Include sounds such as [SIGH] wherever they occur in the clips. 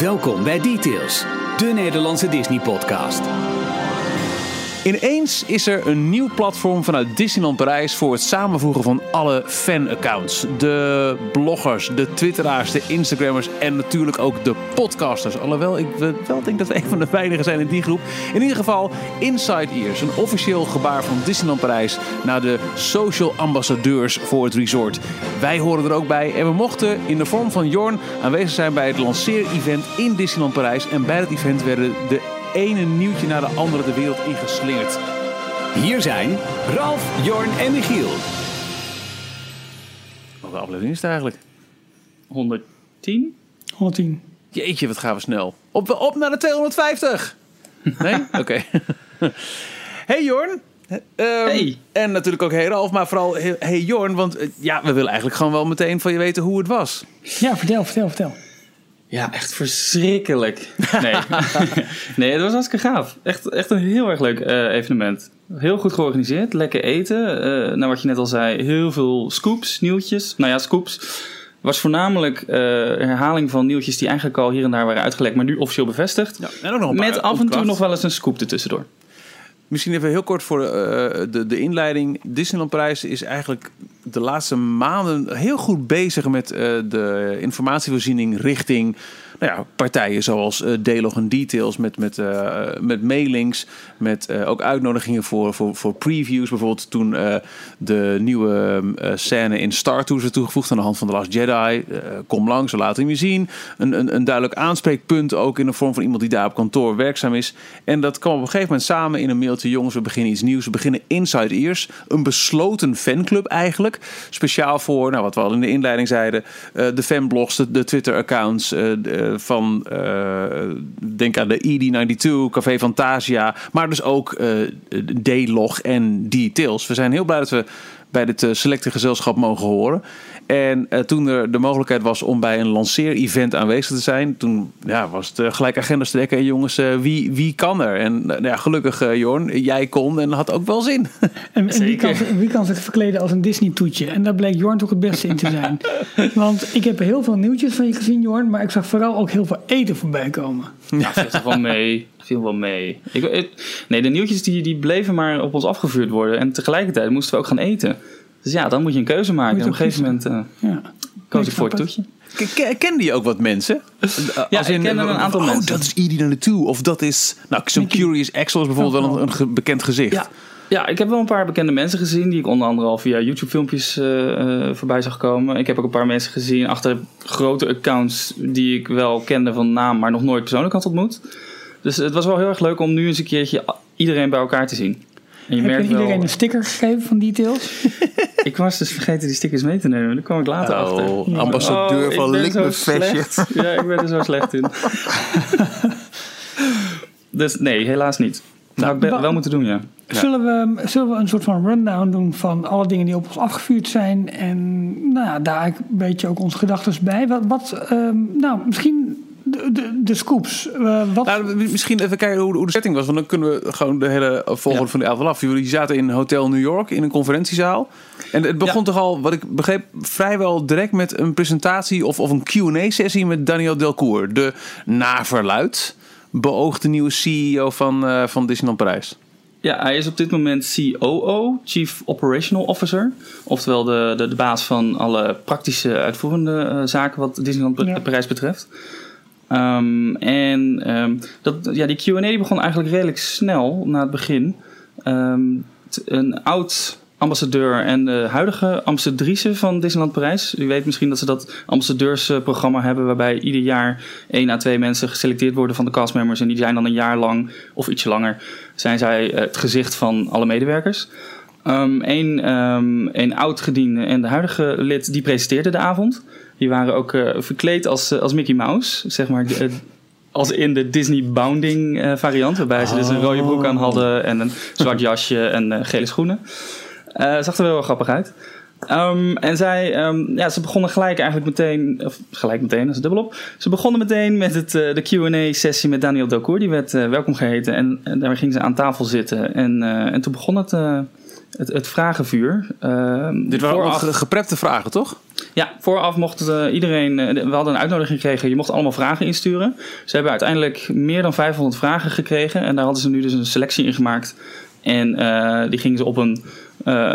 Welkom bij Details, de Nederlandse Disney-podcast. Ineens is er een nieuw platform vanuit Disneyland Parijs voor het samenvoegen van alle fanaccounts. De bloggers, de twitteraars, de instagrammers en natuurlijk ook de podcasters. Alhoewel ik wel denk dat we [LAUGHS] een van de weinigen zijn in die groep. In ieder geval Inside Ears, een officieel gebaar van Disneyland Parijs naar de social ambassadeurs voor het resort. Wij horen er ook bij en we mochten in de vorm van Jorn aanwezig zijn bij het lanceer-event in Disneyland Parijs. En bij het event werden de ene nieuwtje naar de andere de wereld ingeslingerd. Hier zijn Ralf, Jorn en Michiel. Welke aflevering is het eigenlijk? 110? 110. Jeetje, wat gaan we snel. Op, op naar de 250! Nee? [LAUGHS] Oké. hey Jorn. Ehm, Hey. En natuurlijk ook hey Ralf, maar vooral hey, hey Jorn. Want eh, ja, we willen eigenlijk gewoon wel meteen van je weten hoe het was. Ja, vertel, vertel, vertel. Ja, echt verschrikkelijk. Nee, [LAUGHS] nee het was hartstikke gaaf. Echt, echt een heel erg leuk eh, evenement. Heel goed georganiseerd, lekker eten. eh nou, wat je net al zei, heel veel scoops, nieuwtjes. Nou ja, scoops. was voornamelijk eh, herhaling van nieuwtjes die eigenlijk al hier en daar waren uitgelekt, maar nu officieel bevestigd. Ja, en ook nog een paar Met af en toe nog wel eens een scoop ertussendoor. Misschien even heel kort voor eh, de, de inleiding. Disneyland Parijs is eigenlijk de laatste maanden heel goed bezig met eh, de informatievoorziening richting nou ja, partijen zoals eh Delog en Details met, met, eh, met mailings, met eh, ook uitnodigingen voor, voor, voor previews. Bijvoorbeeld toen eh, de nieuwe eh, scène in Star Tours werd toegevoegd aan de hand van The Last Jedi. Eh, kom langs, we laten hem je zien. Een, een, een duidelijk aanspreekpunt ook in de vorm van iemand die daar op kantoor werkzaam is. En dat kwam op een gegeven moment samen in een mailtje. Jongens, we beginnen iets nieuws. We beginnen Inside Ears. Een besloten fanclub eigenlijk. Speciaal voor, nou, wat we al in de inleiding zeiden. eh, de fanblogs, de, de Twitter-accounts eh, de, eh, van, eh, denk aan de ED92, Café Fantasia. Maar dus ook eh D-log en Details. We zijn heel blij dat we bij dit eh, selecte gezelschap mogen horen. En eh, toen er de mogelijkheid was om bij een lanceer-event aanwezig te zijn, toen ja, was het eh, gelijk agenda strekken. En jongens, wie, wie kan er? En nou ja, gelukkig, eh, Jorn, jij kon en had ook wel zin. [LAUGHS] En, en wie, kan, wie kan zich verkleden als een Disney-toetje? En daar bleek Jorn toch het beste in te zijn. [LAUGHS] Want ik heb heel veel nieuwtjes van je gezien, Jorn. Maar ik zag vooral ook heel veel eten voorbij komen. Ja, toch wel mee. Viel wel mee. Ik, ik- nee, de nieuwtjes die, die bleven maar op ons afgevuurd worden. En tegelijkertijd moesten we ook gaan eten. Dus ja, dan moet je een keuze maken. Moet En op een gegeven moment eh, Ja. koos Ik ik voor het toetje. Kende je ook wat mensen? Ja, ik kende een aantal oh, mensen. dat is ED92. Of dat is, nou, zo'n. Curious Axel is bijvoorbeeld wel een, bekend gezicht. Ja. ja, ik heb wel een paar bekende mensen gezien. Die ik onder andere al via YouTube filmpjes eh, eh, voorbij zag komen. Ik heb ook een paar mensen gezien achter grote accounts. Die ik wel kende van naam, maar nog nooit persoonlijk had ontmoet. Dus het was wel heel erg leuk om nu eens een keertje iedereen bij elkaar te zien. En je Heb je merkt iedereen wel, een sticker gegeven van Details? [LAUGHS] ik was dus vergeten die stickers mee te nemen. Daar kwam ik later achter. Oh, ambassadeur Oh, van slecht. [LAUGHS] Ja, ik ben er zo slecht in. [LAUGHS] dus nee, helaas niet. Nou, ik ben wel moeten doen, ja. Zullen, we, zullen we een soort van rundown doen van alle dingen die op ons afgevuurd zijn? En nou ja, daar een beetje ook onze gedachten bij. Wat, wat ehm, nou, misschien de, de, de scoops. Eh, wat, Nou, misschien even kijken hoe, hoe de setting was. Want dan kunnen we gewoon de hele volgende Ja. van de avond af. Jullie zaten in Hotel New York in een conferentiezaal. En het begon Ja. toch al, wat ik begreep, vrijwel direct met een presentatie of, of een QA-sessie met Daniel Delcourt. De naar verluid beoogde nieuwe CEO van, eh, van Disneyland Parijs. Ja, hij is op dit moment COO, Chief Operational Officer. Oftewel de, de, de baas van alle praktische uitvoerende eh, zaken wat Disneyland Ja. Parijs betreft. Ehm, en ehm, dat, ja, die Q&A begon eigenlijk redelijk snel na het begin. Ehm, een oud ambassadeur en de huidige ambassadrice van Disneyland Parijs. U weet misschien dat ze dat ambassadeursprogramma hebben... waarbij ieder jaar één à twee mensen geselecteerd worden van de castmembers... en die zijn dan een jaar lang, of ietsje langer... zijn zij het gezicht van alle medewerkers. Ehm een, een oud-gediende en de huidige lid, die presenteerden de avond. Die waren ook eh, verkleed als, eh, als Mickey Mouse, zeg maar... de- als in de Disney Bounding eh, variant, waarbij ze dus een rode broek aan hadden en een zwart jasje en eh, gele schoenen. Eh zag er wel grappig uit. Ehm, en zij, ehm, ja, ze begonnen gelijk eigenlijk meteen, of gelijk meteen, dat is dubbel op. Ze begonnen meteen met het, eh, de Q&A-sessie met Daniel Delcourt. Die werd eh, welkom geheten en, en daar ging ze aan tafel zitten. En, eh, en toen begon het, eh, het, het vragenvuur. Ehm, Dit waren ook ge- geprepte vragen, toch? Ja, vooraf mocht eh, iedereen, eh, we hadden een uitnodiging gekregen, je mocht allemaal vragen insturen. Ze hebben uiteindelijk meer dan 500 vragen gekregen en daar hadden ze nu dus een selectie in gemaakt. En eh, die gingen ze op een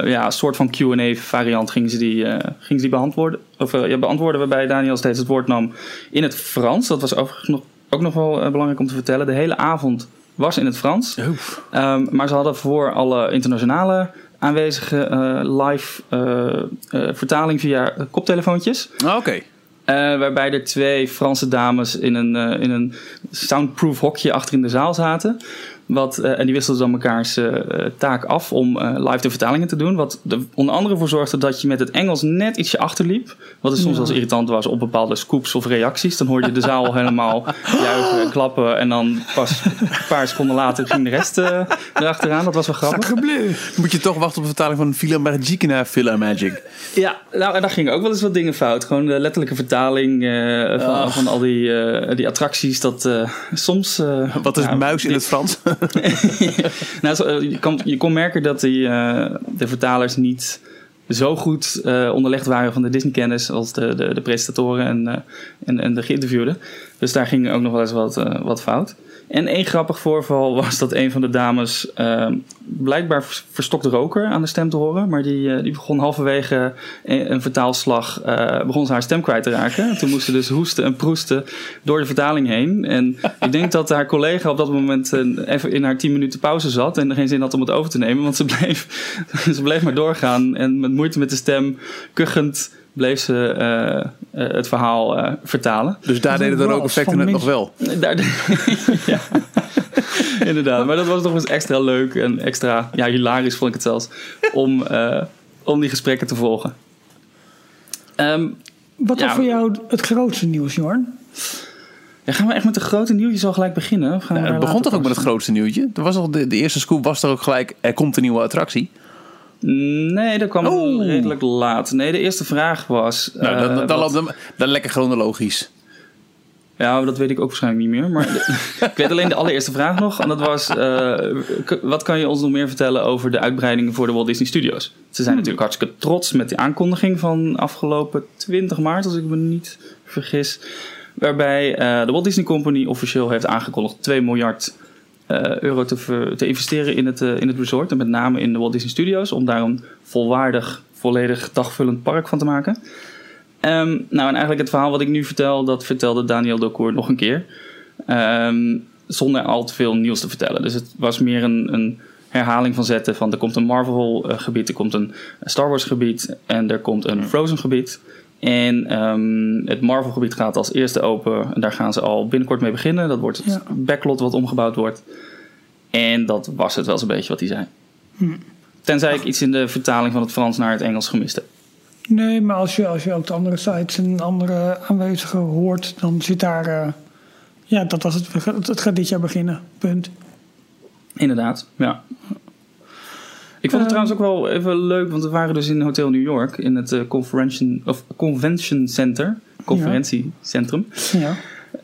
ja, soort van Q&A variant gingen ze die, gingen ze die beantwoorden, of, ja, beantwoorden waarbij Daniel steeds het woord nam in het Frans. Dat was overigens nog, ook nog wel belangrijk om te vertellen. De hele avond was in het Frans. Ehm, maar ze hadden voor alle internationale aanwezigen eh, live eh, eh, vertaling via koptelefoontjes. Ah, Oké. Waarbij er twee Franse dames in een, in een soundproof hokje achter in de zaal zaten. Wat, eh, en die wisselden dan mekaars eh, taak af om live de vertalingen te doen. Wat er onder andere voor zorgde dat je met het Engels net ietsje achterliep. Wat soms eens irritant was op bepaalde scoops of reacties. Dan hoorde je de zaal helemaal [LAUGHS] juichen en klappen. En dan pas een paar seconden later ging de rest erachteraan. Dat was wel grappig. Moet je toch wachten op de vertaling van Villa Magique naar Villa Magic. Ja, nou, en daar gingen ook wel eens wat dingen fout. Gewoon de letterlijke vertaling van, van al die, die attracties. Dat soms... Wat is muis in het Frans? [LAUGHS] nou, eh, je, kon merken dat die, eh, de vertalers niet zo goed eh, onderlegd waren van de Disney-kennis als de, de, de presentatoren en, en, en de geïnterviewden. Dus daar ging ook nog wel eens wat, wat fout. En één grappig voorval [LAUGHS] was dat een van de dames eh, blijkbaar vers- verstokte roker aan de stem te horen. Maar die, eh, die begon halverwege een, een vertaalslag, eh, begon ze haar stem kwijt te raken. En toen moest ze dus hoesten en proesten door de vertaling heen. En [LAUGHS] ik denk dat haar collega op dat moment eh, even in haar 10 minuten pauze zat. En er geen zin had om het over te nemen. Want ze bleef, [LAUGHS] ze bleef maar doorgaan. En met moeite met de stem, kuchend, bleef ze eh, eh, het verhaal eh, vertalen. Dus daar deden de rookeffecten van het nog wel. Daar, [LAUGHS] ja, inderdaad. Maar dat was nog eens extra leuk en extra ja, hilarisch, vond ik het zelfs, om, eh, om die gesprekken te volgen. Ehm, Wat Ja. was voor jou het grootste nieuws, Jorn? ja, gaan we echt met de grote nieuwtjes al gelijk beginnen? Of gaan we het begon toch ook met het grootste nieuwtje? Er was al de, de eerste scoop was er ook gelijk, er komt een nieuwe attractie. Nee, dat kwam Oh. redelijk laat. Nee, de eerste vraag was... Nou, dan, eh, dan, wat- loopt hem- dan lekker chronologisch. Ja, dat weet ik ook waarschijnlijk niet meer. Maar [LAUGHS] ik weet alleen de allereerste vraag nog. En dat was: eh, wat kan je ons nog meer vertellen over de uitbreidingen voor de Walt Disney Studios? Ze zijn natuurlijk hartstikke trots met die aankondiging van afgelopen 20 maart, als ik me niet vergis. Waarbij eh, de Walt Disney Company officieel heeft aangekondigd 2 miljard euro te, ver- te investeren in het, eh, in het resort. En met name in de Walt Disney Studios. Om daar een volwaardig, volledig dagvullend park van te maken. Ehm, nou, en eigenlijk het verhaal wat ik nu vertel, dat vertelde Daniel Dokour nog een keer. Ehm, zonder al te veel nieuws te vertellen. Dus het was meer een, een herhaling van zetten van er komt een Marvel eh, gebied, er komt een Star Wars gebied en er komt een Frozen gebied. En ehm, het Marvel gebied gaat als eerste open en daar gaan ze al binnenkort mee beginnen. Dat wordt het Ja. backlot wat omgebouwd wordt. En dat was het wel zo'n beetje wat hij zei. Tenzij ik iets in de vertaling van het Frans naar het Engels gemist heb. Nee, maar als je, als je ook de andere sites en andere aanwezigen hoort, dan zit daar. eh, ja, dat was. Het, het gaat dit jaar beginnen. Punt. Inderdaad, ja. Ik vond het Ehm. trouwens ook wel even leuk, want we waren dus in Hotel New York in het eh, convention, of convention Center, conferentiecentrum. Ja.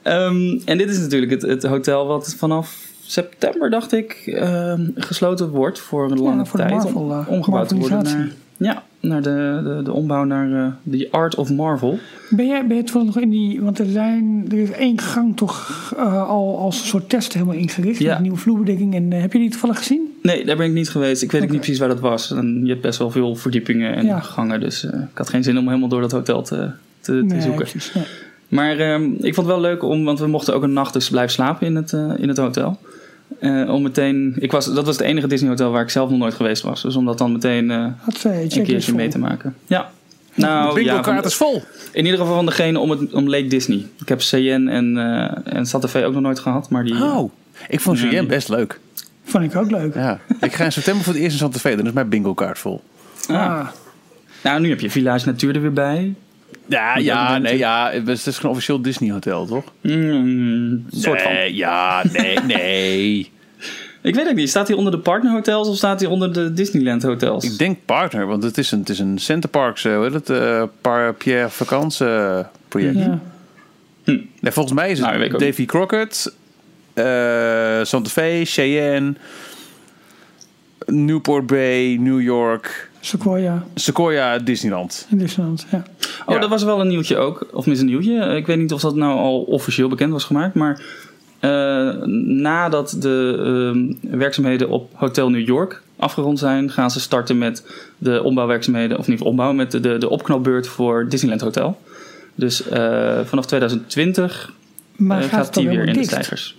Ehm, en dit is natuurlijk het, het hotel wat vanaf september, dacht ik, ehm, gesloten wordt voor een lange voor tijd. Marvel, om eh, omgebouwd te worden naar, ja, naar de, de, de ombouw naar eh, The Art of Marvel. Ben jij, ben je toevallig nog in die. Want er, zijn, er is één gang toch eh, al als een soort test helemaal ingericht. Ja. Met nieuwe vloerbedekking. En eh, heb je die toevallig gezien? Nee, daar ben ik niet geweest. Ik weet ook Oké. niet precies waar dat was. En je hebt best wel veel verdiepingen en Ja. gangen, dus eh, ik had geen zin om helemaal door dat hotel te, te, te zoeken. precies. Maar ehm, ik vond het wel leuk om, want we mochten ook een nacht dus blijven slapen in het, eh, in het hotel. Eh, om meteen, ik was, dat was het enige Disney hotel waar ik zelf nog nooit geweest was. Dus om dat dan meteen eh, zij een keertje mee te maken. Ja. Nou, de ja, bingo-kaart van- is vol. in ieder geval van degene om, het, om Lake Disney. Ik heb Cheyenne en, eh en Santa Fe ook nog nooit gehad. Maar die, Oh, ik vond die- best leuk. Vond ik ook leuk. Ja. ik ga in september voor het eerst in Santa Fe, dan is mijn bingo-kaart vol. Ah, Nou, nu heb je Village Natuur er weer bij. Ja, ja, nee, ja, het is het is officieel Disney hotel, toch? Mm, soort van. Nee, ja, nee, [LAUGHS] nee. Ik weet ook niet. Staat hij onder de partnerhotels of staat hij onder de Disneyland hotels? Ik denk partner, want het is een, het is een Centerparks, eh, hoe heet het, eh, Par Pierre Vacances eh, project. ja. Nee, volgens mij is het Nou, Davy Crockett, eh Santa Fe, Cheyenne, Newport Bay, New York, Sequoia Sequoia, Disneyland. in Disneyland. Ja. Oh, Ja. dat was wel een nieuwtje ook. Of minstens een nieuwtje. Ik weet niet of dat nou al officieel bekend was gemaakt. Maar eh, nadat de ehm, werkzaamheden op Hotel New York afgerond zijn, gaan ze starten met de ombouwwerkzaamheden. Of niet ombouw, met de, de, de opknopbeurt voor Disneyland Hotel. Dus eh, vanaf 2020 Maar eh, gaat, gaat die weer in de stijgers.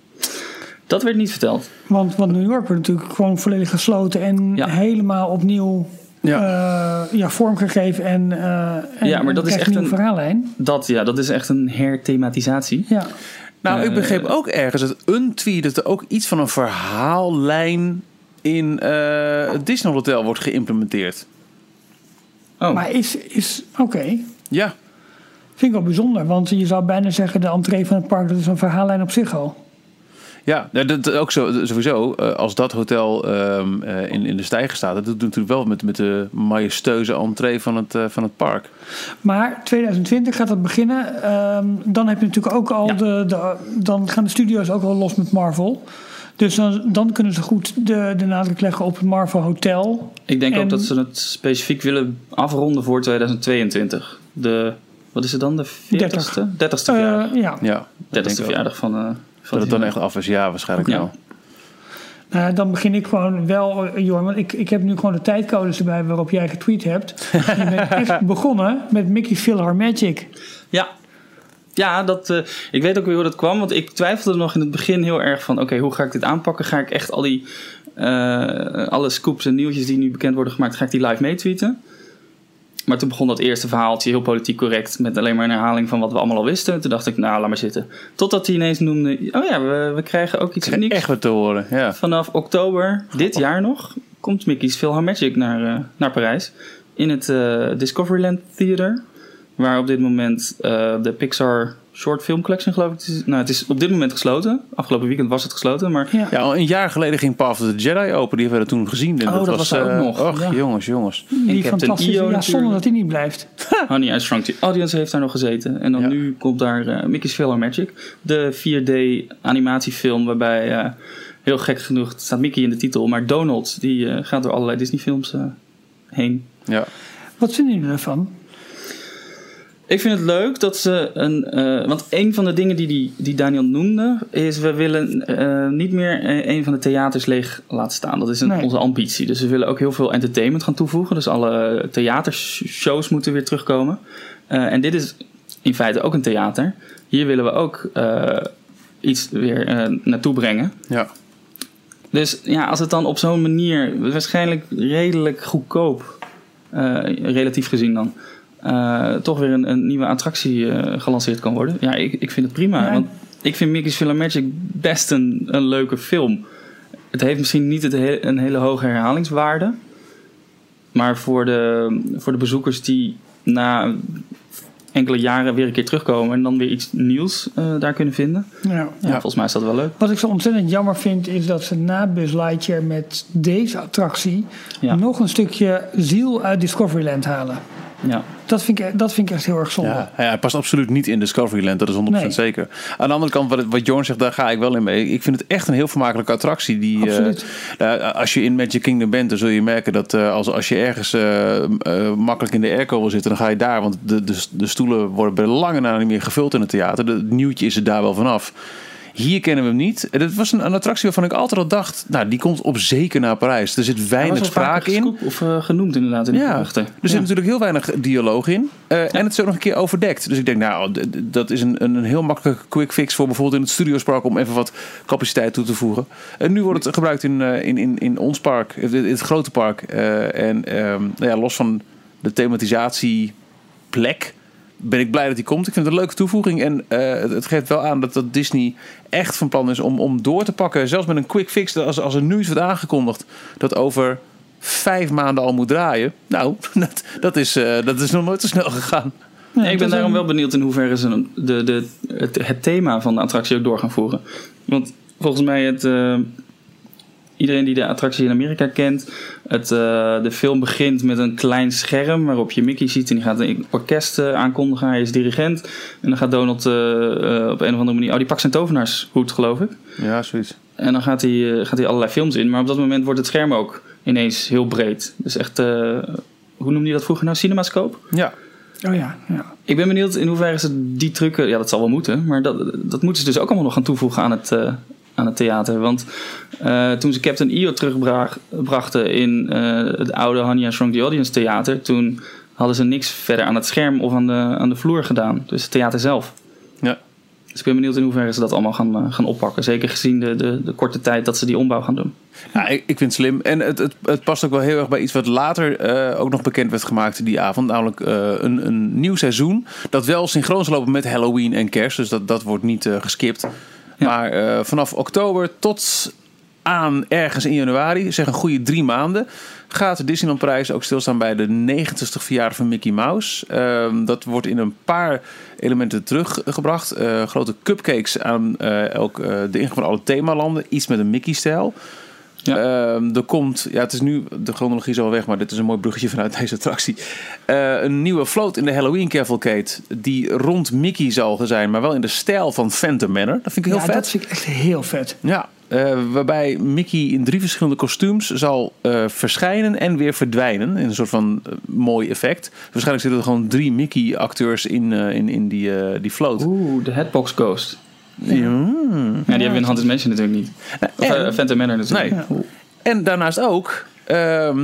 Dat werd niet verteld. Want, want New York wordt natuurlijk gewoon volledig gesloten en Ja. helemaal opnieuw Ja. ja. ja, vormgegeven. En, eh en, Ja, maar dat is echt een verhaallijn. Dat, ja, dat is echt een herthematisatie. Ja. Nou, ik Eh, begreep ook ergens dat een tweet dat er ook iets van een verhaallijn in eh, het Disney Hotel wordt geïmplementeerd. Oh, Maar is, is oké. Ja, Vind ik wel bijzonder, want je zou bijna zeggen: de entree van het park dat is een verhaallijn op zich al. Ja dat, dat ook zo, sowieso. eh, als dat hotel ehm, eh, in, in de stijger staat, dat doet natuurlijk wel met, met de majestueuze entree van het, eh, van het park. Maar 2020 gaat dat beginnen. Ehm, dan heb je natuurlijk ook al Ja. de, de. Dan gaan de studio's ook al los met Marvel. Dus dan, dan kunnen ze goed de, de nadruk leggen op het Marvel Hotel. ik denk en- ook dat ze het specifiek willen afronden voor 2022. De, wat is het dan? De 40ste? 30ste verjaardag. Ja. Ja, dat 30ste denk ik ook. verjaardag van, eh van Dat het dan echt af is, ja, waarschijnlijk Ja. wel. Nou, dan begin ik gewoon wel, eh, Jorn, want ik, ik heb nu gewoon de tijdcodes erbij waarop jij getweet hebt. je bent [LAUGHS] echt begonnen met Mickey Philharmagic. Ja. Ja, dat, eh, ik weet ook weer hoe dat kwam. Want ik twijfelde nog in het begin heel erg van... oké, hoe ga ik dit aanpakken? Ga ik echt al die... eh, alle scoops en nieuwtjes die nu bekend worden gemaakt... ga ik die live meetweeten? Maar toen begon dat eerste verhaaltje heel politiek correct... met alleen maar een herhaling van wat we allemaal al wisten. Toen dacht ik, nou, laat maar zitten. Totdat hij ineens noemde... oh ja, we, we krijgen ook iets unieks. echt wat te horen, ja. Vanaf oktober dit jaar nog komt Mickey's Philharmagic naar, eh, naar Parijs. In het eh, Discoveryland Theater. Waar op dit moment eh, de Pixar Short Film Collection geloof ik. het is- Nou, het is op dit moment gesloten. Afgelopen weekend was het gesloten. Maar Ja. Ja, al een jaar geleden ging Path of the Jedi open. Die hebben we toen gezien. En Oh, dat was er ook eh, nog, Och, ja. jongens, jongens. Die fantastische, ja, natuurlijk. zonder dat hij niet blijft. [LAUGHS] Honey, I Shrunk the Audience heeft daar nog gezeten. En dan Ja. nu komt daar eh, Mickey's Philharmagic. De 4D animatiefilm waarbij... eh, Heel gek genoeg, het staat Mickey in de titel, maar Donald die eh, gaat door allerlei Disney films eh, heen. Ja. Wat vinden jullie ervan? Ik vind het leuk dat ze een. eh, want een van de dingen die, die, die Daniel noemde. is we willen eh, niet meer eh, een van de theaters leeg laten staan. Dat is een, Nee. onze ambitie. Dus we willen ook heel veel entertainment gaan toevoegen. Dus alle theatershows moeten weer terugkomen. Eh, en dit is in feite ook een theater. Hier willen we ook eh, iets weer eh, naartoe brengen. Ja. Dus ja, als het dan op zo'n manier, waarschijnlijk redelijk goedkoop, eh, relatief gezien dan, eh, toch weer een, een nieuwe attractie eh, gelanceerd kan worden. Ja, ik, ik vind het prima. Ja. Want ik vind Mickey's Philharmagic best een, een leuke film. Het heeft misschien niet het he- een hele hoge herhalingswaarde. Maar voor de, voor de bezoekers die na enkele jaren weer een keer terugkomen en dan weer iets nieuws eh, daar kunnen vinden. Ja. Ja, volgens mij is dat wel leuk. Wat ik zo ontzettend jammer vind, is dat ze na Buzz Lightyear met deze attractie Ja. nog een stukje ziel uit Discoveryland halen. Ja. Dat vind ik, dat vind ik echt heel erg zonde. Ja, ja, hij past absoluut niet in Discoveryland, dat is 100% Nee. zeker. Aan de andere kant, wat, wat Jorn zegt, daar ga ik wel in mee. Ik vind het echt een heel vermakelijke attractie. Die, eh, eh, als je in Magic Kingdom bent, dan zul je merken dat eh, als, als je ergens makkelijk in de airco wil zitten, dan ga je daar. Want de, de, de stoelen worden bij lange na niet meer gevuld in het theater. Het nieuwtje is er daar wel vanaf. Hier kennen we hem niet. En Het was een, een attractie waarvan ik altijd al dacht, nou, die komt op zeker naar Parijs. Er zit weinig sprake in. Of eh, genoemd inderdaad in de Ja, geruchten. er zit natuurlijk heel weinig dialoog in. Eh, En het is ook nog een keer overdekt. Dus ik denk, nou, dat is een, een heel makkelijke quick fix voor bijvoorbeeld in het Studiospark om even wat capaciteit toe te voegen. En nu wordt het gebruikt in, eh, in, in, in ons park, in het grote park. Eh, en ehm, nou ja, los van de thematisatieplek ben ik blij dat die komt. Ik vind het een leuke toevoeging. En eh, het, geeft wel aan dat, dat Disney echt van plan is om, om door te pakken. Zelfs met een quick fix. dat Als, als er nu iets wordt aangekondigd dat over vijf maanden al moet draaien. Nou, [LAUGHS] dat, dat, is, eh, dat is nog nooit zo snel gegaan. Nee, ik ben daarom wel benieuwd in hoeverre ze de, de, het, het thema van de attractie ook door gaan voeren. Want volgens mij het... eh, Iedereen die de attractie in Amerika kent, het, eh, de film begint met een klein scherm waarop je Mickey ziet en die gaat een orkest eh, aankondigen. Hij is dirigent en dan gaat Donald eh, op een of andere manier, oh die pakt zijn tovenaarshoed geloof ik. Ja, zoiets. En dan gaat hij, eh, gaat hij allerlei films in. Maar op dat moment wordt het scherm ook ineens heel breed. Dus echt, eh, hoe noemde je dat vroeger nou? Cinemascope? Ja. Oh ja, ja. Ik ben benieuwd in hoeverre ze die trucken, ja dat zal wel moeten, maar dat, dat moeten ze dus ook allemaal nog gaan toevoegen aan het, eh, aan het theater. Want eh, toen ze Captain EO terugbrachten in eh, het oude Hanya Shrunk the Audience theater, toen hadden ze niks verder aan het scherm of aan de, aan de vloer gedaan. Dus het theater zelf. Ja. Dus ik ben benieuwd in hoeverre ze dat allemaal gaan, eh, gaan oppakken. Zeker gezien de, de, de korte tijd dat ze die ombouw gaan doen. Ja, ik, ik vind het slim. En het, het, het past ook wel heel erg bij iets wat later ook nog bekend werd gemaakt die avond. Namelijk een, een nieuw seizoen. Dat wel synchroon zal lopen met Halloween en kerst. Dus dat, dat wordt niet geskipt. Maar eh, vanaf oktober tot aan ergens in januari, zeg een goede drie maanden, gaat de Disneyland Prijs ook stilstaan bij de 90ste verjaardag van Mickey Mouse. Ehm, dat wordt in een paar elementen teruggebracht. Eh, grote cupcakes aan eh, elk, de ingang van alle themalanden. Iets met een Mickey-stijl. Ja. Ehm, er komt, ja, het is nu, de chronologie is al weg, maar dit is een mooi bruggetje vanuit deze attractie. Eh, een nieuwe float in de Halloween Cavalcade, die rond Mickey zal zijn, maar wel in de stijl van Phantom Manor. Dat vind ik heel ja, vet. dat vind ik echt heel vet. Ja, eh, waarbij Mickey in drie verschillende kostuums zal eh, verschijnen en weer verdwijnen. In een soort van mooi effect. Waarschijnlijk zitten er gewoon drie Mickey-acteurs in, eh, in, in die, die float. Oeh, de Headbox Ghost. Ja. Ja, die hebben we in Haunted Mansion natuurlijk niet. Of En- eh, Phantom Manor natuurlijk. Nee. En daarnaast ook. ehm,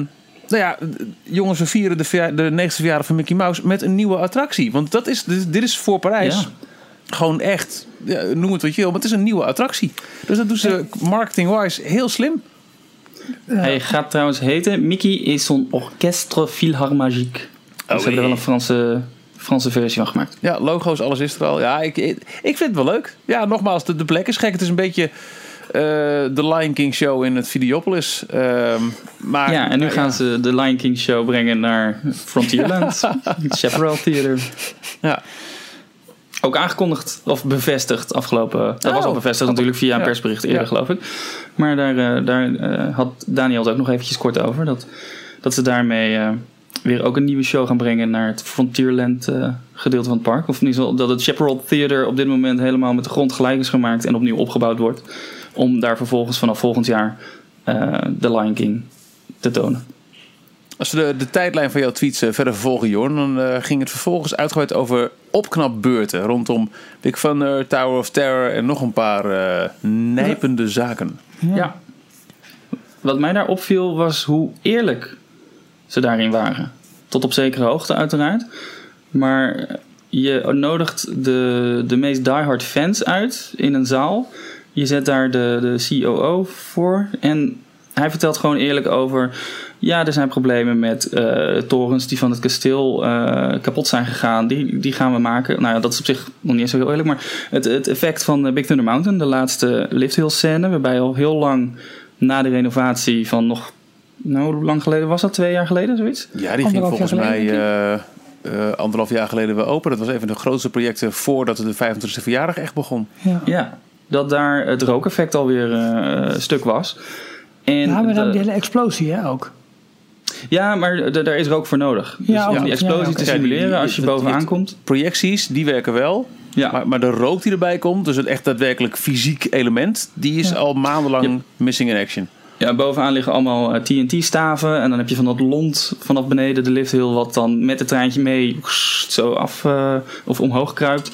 nou ja, jongens, we vieren de, verja- de 90ste verjaardag van Mickey Mouse met een nieuwe attractie. Want dat is, dit, dit is voor Parijs Ja. gewoon echt, ja, noem het wat je wil, maar het is een nieuwe attractie. Dus dat doen ze marketing-wise heel slim. Hij gaat trouwens heten Mickey et son orchestre philharmagique. Dus ze hebben er wel een Franse, Franse versie van gemaakt. Ja, logo's, alles is er al. Ja, ik, ik, ik vind het wel leuk. Ja, nogmaals, de, de plek is gek. Het is een beetje eh, de Lion King show in het Videopolis. Ehm, maar, ja, en nu gaan ze de Lion King show brengen naar Frontierland. [LAUGHS] het Chaparral Theater. Ja. Ook aangekondigd of bevestigd afgelopen... Dat was Oh. al bevestigd natuurlijk via een Ja. persbericht eerder Ja. geloof ik. Maar daar, eh, daar eh, had Daniel het ook nog eventjes kort over. Dat, dat ze daarmee weer ook een nieuwe show gaan brengen naar het Frontierland eh, gedeelte van het park. Of ieder geval dat het Chaparral Theater op dit moment helemaal met de grond gelijk is gemaakt en opnieuw opgebouwd wordt. Om daar vervolgens vanaf volgend jaar eh de Lion King te tonen. Als we de, de tijdlijn van jouw tweets eh, verder vervolgen, Jorn, dan eh, ging het vervolgens uitgebreid over opknapbeurten rondom Big Thunder, Tower of Terror en nog een paar eh, nijpende zaken. Ja. Wat mij daar opviel was hoe eerlijk ze daarin waren. Tot op zekere hoogte uiteraard. Maar je nodigt de, de meest diehard fans uit in een zaal. Je zet daar de, de COO voor. En hij vertelt gewoon eerlijk over... Ja, er zijn problemen met eh, torens die van het kasteel eh, kapot zijn gegaan. Die, die gaan we maken. Nou ja, dat is op zich nog niet eens zo heel eerlijk. Maar het, het effect van eh, Big Thunder Mountain, de laatste lift hill scène... waarbij al heel lang na de renovatie van nog... Nou, hoe lang geleden was dat? Twee jaar geleden, zoiets? Ja, die ging volgens mij eh, eh, anderhalf jaar geleden weer open. Dat was een van de grootste projecten voordat de 25e verjaardag echt begon. Ja. Ja, dat daar het rookeffect alweer eh stuk was. En Ja, maar dan de- die hele explosie hè, ook. ja, maar daar is rook voor nodig. Dus Ja, om die explosie Ja, te. Ja, simuleren als je bovenaan komt. Projecties, die werken wel. Ja, Maar, maar de rook die erbij komt, dus het echt daadwerkelijk fysiek element, die is Ja. al maandenlang Ja. missing in action. Ja, bovenaan liggen allemaal eh, TNT-staven. En dan heb je van dat lont vanaf beneden de lift heel wat dan met het treintje mee zo af eh, of omhoog kruipt.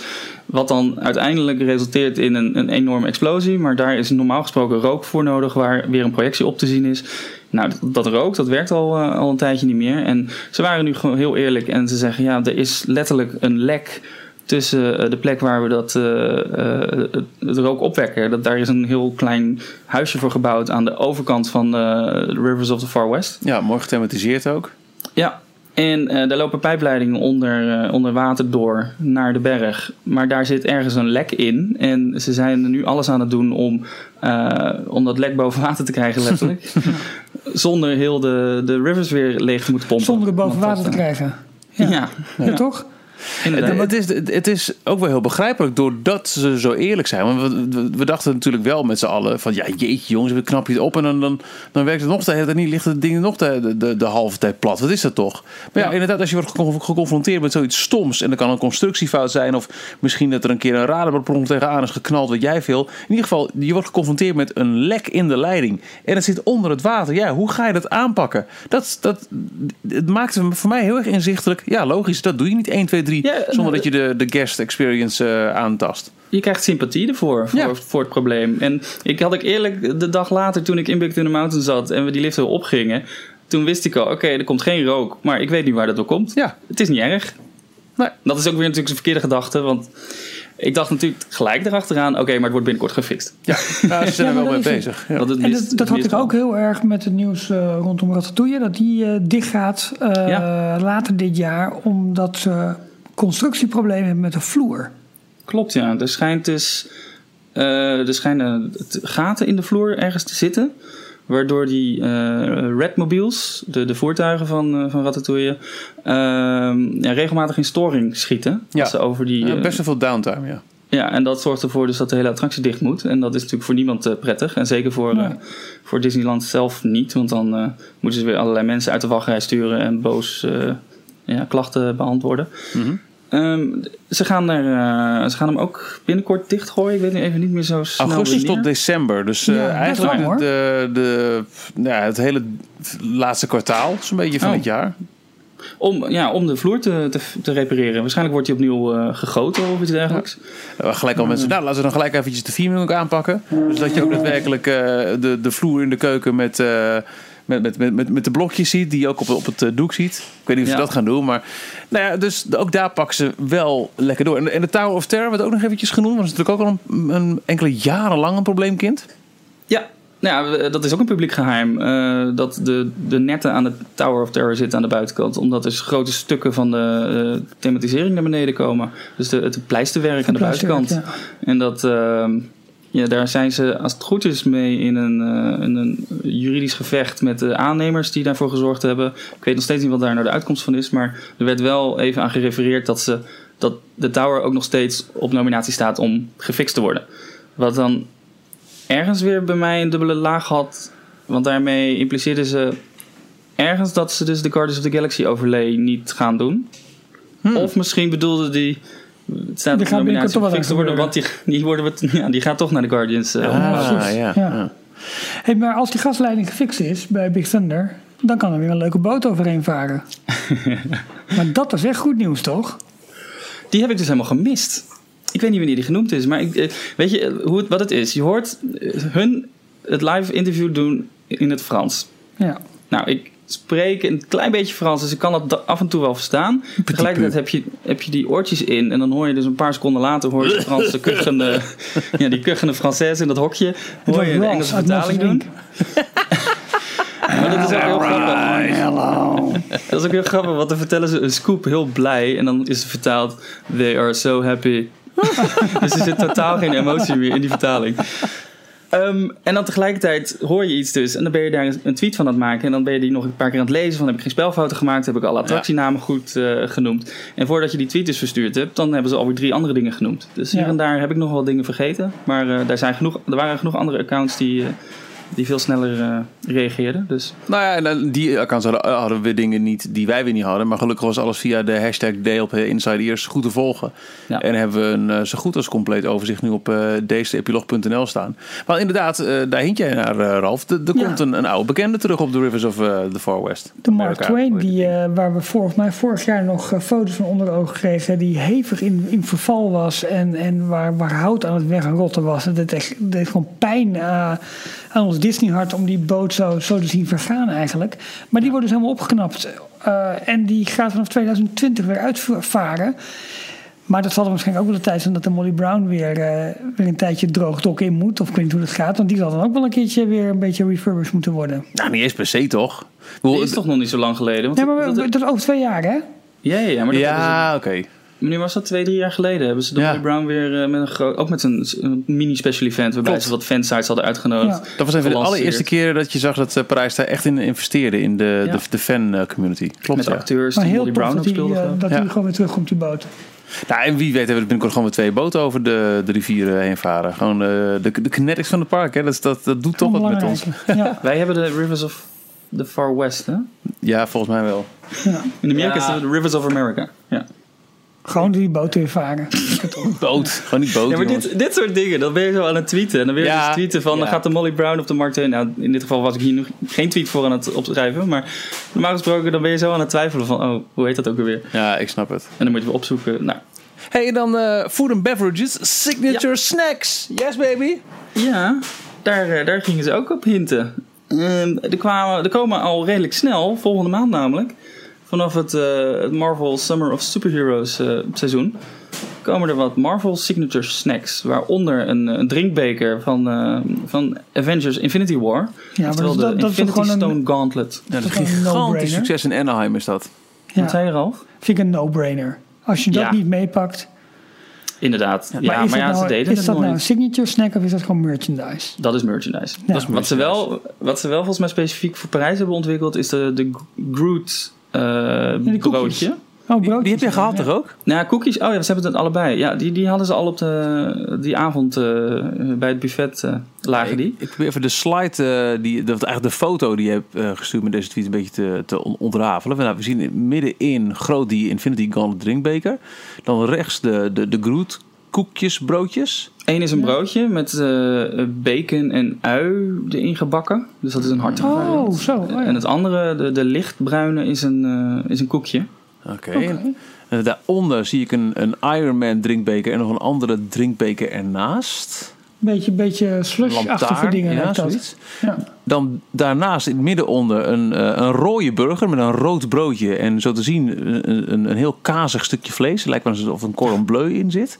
Wat dan uiteindelijk resulteert in een, een enorme explosie. Maar daar is normaal gesproken rook voor nodig waar weer een projectie op te zien is. Nou, dat, rook, dat werkt al, eh, al een tijdje niet meer. En ze waren nu gewoon heel eerlijk en ze zeggen: ja, er is letterlijk een lek tussen eh, de plek waar we dat, eh, eh, het, het rook opwekken. Dat, daar is een heel klein huisje voor gebouwd aan de overkant van eh, de Rivers of the Far West. Ja, mooi gethematiseerd ook. Ja, en eh, daar lopen pijpleidingen onder, eh, onder water door naar de berg. Maar daar zit ergens een lek in. En ze zijn er nu alles aan het doen om, eh, om dat lek boven water te krijgen, letterlijk. [LAUGHS] Zonder heel de, de rivers weer leeg te moeten pompen. Zonder het boven water te krijgen. Ja, Ja, Ja, toch? Inderdaad. Het, het is, het is ook wel heel begrijpelijk doordat ze zo eerlijk zijn. Want we, we, we dachten natuurlijk wel met z'n allen van ja, jeetje jongens, we knap je het op en dan, dan, dan werkt het nog de hele tijd niet, ligt het ding nog de, de, de, de halve tijd plat. Wat is dat toch? Maar ja, Ja. inderdaad, als je wordt gecon- geconfronteerd met zoiets stoms en dan kan een constructiefout zijn of misschien dat er een keer een radarblok tegenaan is geknald wat jij veel. In ieder geval, je wordt geconfronteerd met een lek in de leiding en het zit onder het water. Ja, hoe ga je dat aanpakken? Dat, dat, het maakt voor mij heel erg inzichtelijk. Ja, logisch, dat doe je niet 1, 2, 3 Ja, zonder nou, dat je de, de guest experience eh, aantast. Je krijgt sympathie ervoor, voor, Ja. voor het probleem. En ik had ik eerlijk, de dag later toen ik in Big Thunder Mountain zat en we die lift weer opgingen, toen wist ik al, oké, er komt geen rook, maar ik weet niet waar dat door komt. Ja. Het is niet erg. Nee. Dat is ook weer natuurlijk een verkeerde gedachte, want ik dacht natuurlijk gelijk erachteraan, oké, maar het wordt binnenkort gefixt. Ja, [LAUGHS] ja ze zijn Ja, er wel mee dat bezig. Ja. Het En dat, dat had ik ook heel erg met het nieuws eh, rondom Ratatouille. Dat die eh, dichtgaat eh, Ja. later dit jaar. Omdat ze constructieproblemen hebben met de vloer. Klopt, ja. Er schijnt dus. eh, er schijnen gaten in de vloer ergens te zitten. Waardoor die eh Redmobiles, de, de voertuigen van, eh, van Ratatouille, ehm, ja, regelmatig in storing schieten. Ja. Ze over die, eh, best wel veel downtime, ja. ja, en dat zorgt ervoor dus dat de hele attractie dicht moet. En dat is natuurlijk voor niemand eh, prettig. En zeker voor, Nee. eh, voor Disneyland zelf niet. Want dan eh, moeten ze weer allerlei mensen uit de wachtrij sturen en boos eh, ja, klachten beantwoorden. Mhm. Ehm, ze, gaan er, eh, ze gaan hem ook binnenkort dichtgooien. Ik weet nu even niet meer zo snel Augustus tot december. Dus eh, Ja, eigenlijk lang, de, de, nou ja, het hele laatste kwartaal, zo'n beetje van Oh. het jaar. Om, ja, om de vloer te, te, te repareren. Waarschijnlijk wordt hij opnieuw eh, gegoten of iets dergelijks. Uh, gelijk al mensen, nou laten we dan gelijk eventjes de vier ook aanpakken. Dus dat je ook daadwerkelijk eh, de, de vloer in de keuken met, eh, met, met, met, met, de blokjes ziet, die je ook op, op het eh, doek ziet. Ik weet niet of ze Ja. dat gaan doen, maar nou ja, dus ook daar pakken ze wel lekker door. En, en de Tower of Terror werd ook nog eventjes genoemd, want dat is natuurlijk ook al een, een enkele jaren lang een probleemkind. Ja, nou ja, dat is ook een publiek geheim. eh, dat de, de netten aan de Tower of Terror zitten aan de buitenkant. Omdat dus grote stukken van de eh, thematisering naar beneden komen. Dus de, het pleisterwerk aan de buitenkant. En dat, ehm, ja, daar zijn ze, als het goed is, mee in een, eh, in een juridisch gevecht met de aannemers die daarvoor gezorgd hebben. Ik weet nog steeds niet wat daar nou de uitkomst van is. Maar er werd wel even aan gerefereerd dat, ze, dat de Tower ook nog steeds op nominatie staat om gefixt te worden. Wat dan ergens weer bij mij een dubbele laag had. Want daarmee impliceerden ze ergens dat ze dus de Guardians of the Galaxy overlay niet gaan doen. Of misschien bedoelde die. Het staat gaat de binnenkort nominatie om te worden, want die, die, worden we, ja, die gaat toch naar de Guardians. eh, Ah, ja. Ja. ja. Hey, maar als die gasleiding gefixt is bij Big Thunder, dan kan er weer een leuke boot overheen varen. [LAUGHS] maar dat is echt goed nieuws, toch? Die heb ik dus helemaal gemist. Ik weet niet wanneer die genoemd is, maar ik, eh, weet je eh, hoe het, wat het is? Je hoort hun het live interview doen in het Frans. Ja. Nou, ik spreek een klein beetje Frans, dus ik kan dat da- af en toe wel verstaan. Tegelijkertijd heb je, heb je die oortjes in en dan hoor je dus een paar seconden later hoor je de Franse [LAUGHS] kuchende, ja, die kuchende Française in dat hokje, hoor je de Engelse vertaling doen. [LAUGHS] Maar dat is ook heel grappig. Hello. [LAUGHS] Dat is ook heel grappig, want dan vertellen ze een scoop heel blij en dan is het vertaald They are so happy. dus er zit totaal geen emotie meer in die vertaling. Ehm, en dan tegelijkertijd hoor je iets dus. En dan ben je daar een tweet van aan het maken. En dan ben je die nog een paar keer aan het lezen van heb ik geen spelfouten gemaakt, heb ik alle attractienamen goed eh, genoemd. En voordat je die tweet dus verstuurd hebt, dan hebben ze alweer drie andere dingen genoemd. Dus hier en daar heb ik nog wel dingen vergeten, maar eh, daar zijn genoeg, er waren genoeg andere accounts die, eh, die veel sneller eh, reageerden. Dus Nou ja, en dan die accounts hadden, hadden we dingen niet die wij weer niet hadden. Maar gelukkig was alles via de hashtag DLP Inside Ears goed te volgen. Ja. En hebben we een eh, zo goed als compleet overzicht nu op uh, dezeepilog.nl staan. Maar inderdaad, eh, daar hint jij naar, eh, Ralf. Er Ja. komt een, een oude bekende terug op de Rivers of eh, the Far West. De Mark Twain, die, eh, waar we volgens mij vorig jaar nog eh, foto's van onder de ogen kregen, die hevig in, in verval was en, en waar, waar hout aan het wegrotten was. Het deed, echt, deed gewoon pijn eh, aan ons Disney-hart om die boot zo, zo te zien vergaan eigenlijk. Maar die wordt dus helemaal opgeknapt eh, en die gaat vanaf 2020 weer uitvaren. Maar dat zal dan waarschijnlijk ook wel de tijd zijn dat de Molly Brown weer, eh, weer een tijdje droog dok in moet. Of ik weet niet hoe dat gaat, want die zal dan ook wel een keertje weer een beetje refurbished moeten worden. Nou, niet eens per se toch? Die is toch nog niet zo lang geleden? Want Ja, maar dat- dat is over twee jaar hè? Ja, ja, ja, maar dat ja, oké. Wanneer was dat? Twee, drie jaar geleden hebben ze de Ja. Molly Brown weer eh, met een groot, ook met een, een mini-special event waarbij Klopt. ze wat fansites hadden uitgenodigd. Ja. Dat was even de allereerste keer dat je zag dat eh, Parijs daar echt in investeerde in de, Ja. de, de fan eh, community. Klopt, Met ja. acteurs Maar die heel Brown ook speelden. dat Ja. hij gewoon weer terugkomt, die boot. Nou, en wie weet hebben we binnenkort gewoon met twee boten over de, de rivieren heen varen. Gewoon eh, de, de kinetics van het park, hè. Dat, is- dat, dat doet toch wat met ons. [LAUGHS] Ja, Wij hebben de Rivers of the Far West, hè? Ja, volgens mij wel. ja. In Amerika Ja. is het de Rivers of America. Ja, Gewoon die boot weer varen. Boot. Gewoon niet boot, ja maar dit, dit soort dingen, dan ben je zo aan het tweeten. En dan ben je Ja, dus tweeten van, dan gaat de Molly Brown op de markt heen. Nou, in dit geval was ik hier nog geen tweet voor aan het opschrijven. Maar normaal gesproken, dan ben je zo aan het twijfelen van, oh, hoe heet dat ook weer? Ja, ik snap het. En dan moet je weer opzoeken. Nou, Hey, en dan eh, food and beverages, signature snacks. Yes, baby. Ja, daar, eh, daar gingen ze ook op hinten. Ehm, er, kwamen, er komen al redelijk snel, volgende maand namelijk, vanaf het, eh, het Marvel Summer of Superheroes eh, seizoen, komen er wat Marvel Signature Snacks. Waaronder een, een drinkbeker van, eh, van Avengers Infinity War. Ja, maar Oftewel dat, dat, de dat Infinity gewoon Stone een, Gauntlet. Ja, dat is een gigantisch succes in Anaheim is dat. ja, Wat zei je, Ralf? vind ik een no-brainer. Als je dat Ja. niet meepakt. Inderdaad. Ja, maar maar, is ja, dat ze nou, deden is dat nou een signature snack of is dat gewoon merchandise? Dat is merchandise. Ja. Dat is wat, ze wel, wat ze wel volgens mij specifiek voor Parijs hebben ontwikkeld, is de, de Groot eh koekjes. broodje. Oh, brood. Die heb je gehad, toch ook? Nou, cookies. Oh ja, ze hebben het allebei. Ja, die, die hadden ze al op de, die avond eh, bij het buffet eh, lagen die. Ik, ik probeer even de slide, eh, die, dat, eigenlijk de foto die je hebt eh, gestuurd met deze tweet een beetje te, te on- ontrafelen. Nou, we zien middenin groot die Infinity Gauntlet drinkbeker. Dan rechts de, de, de Groot koekjes, broodjes. Eén is een broodje met eh, bacon en ui erin gebakken. Dus dat is een hartige Oh, variant. zo. Oh, ja. En het andere, de, de lichtbruine, is een, eh, is een koekje. Oké. Daaronder zie ik een, een Iron Man drinkbeker en nog een andere drinkbeker ernaast. Beetje, beetje slush-achtige dingen. ja, zoiets. Ja. Dan daarnaast in het midden onder een, eh, een rode burger met een rood broodje. En zo te zien een, een, een heel kazig stukje vlees. Het lijkt wel alsof er een cordon bleu in zit.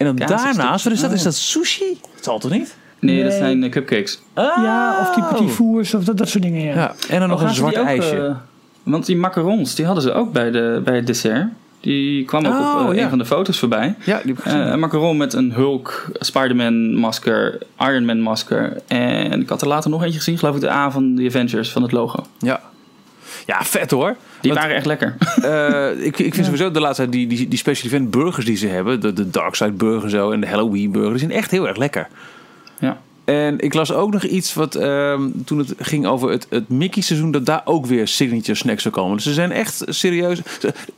En dan daarnaast, wat is dat? Oh. Is dat sushi? Dat zal toch niet? Nee, dat zijn eh, cupcakes. ja, of die petit Oh. fours of dat, dat soort dingen. Ja. Ja, en dan nog Oh, een ze die zwart ook, ijsje. eh, want die macarons, die hadden ze ook bij, de, bij het dessert. Die kwam ook Oh, op eh, ja. een van de foto's voorbij. ja, die heb ik gezien. Een macaron met een Hulk, Spider-Man masker, Iron Man masker. En ik had er later nog eentje gezien, geloof ik, de A van de Avengers van het logo. ja. Ja, vet hoor. Die Want- waren echt lekker. Eh, [LAUGHS] ik, ik vind sowieso de laatste tijd die, die, die special event burgers die ze hebben. De, de Dark Side burger zo en de Halloween burger. Die zijn echt heel erg lekker. ja. En ik las ook nog iets wat ehm, toen het ging over het, het Mickey seizoen, dat daar ook weer signature snacks zou komen. Dus ze zijn echt serieus.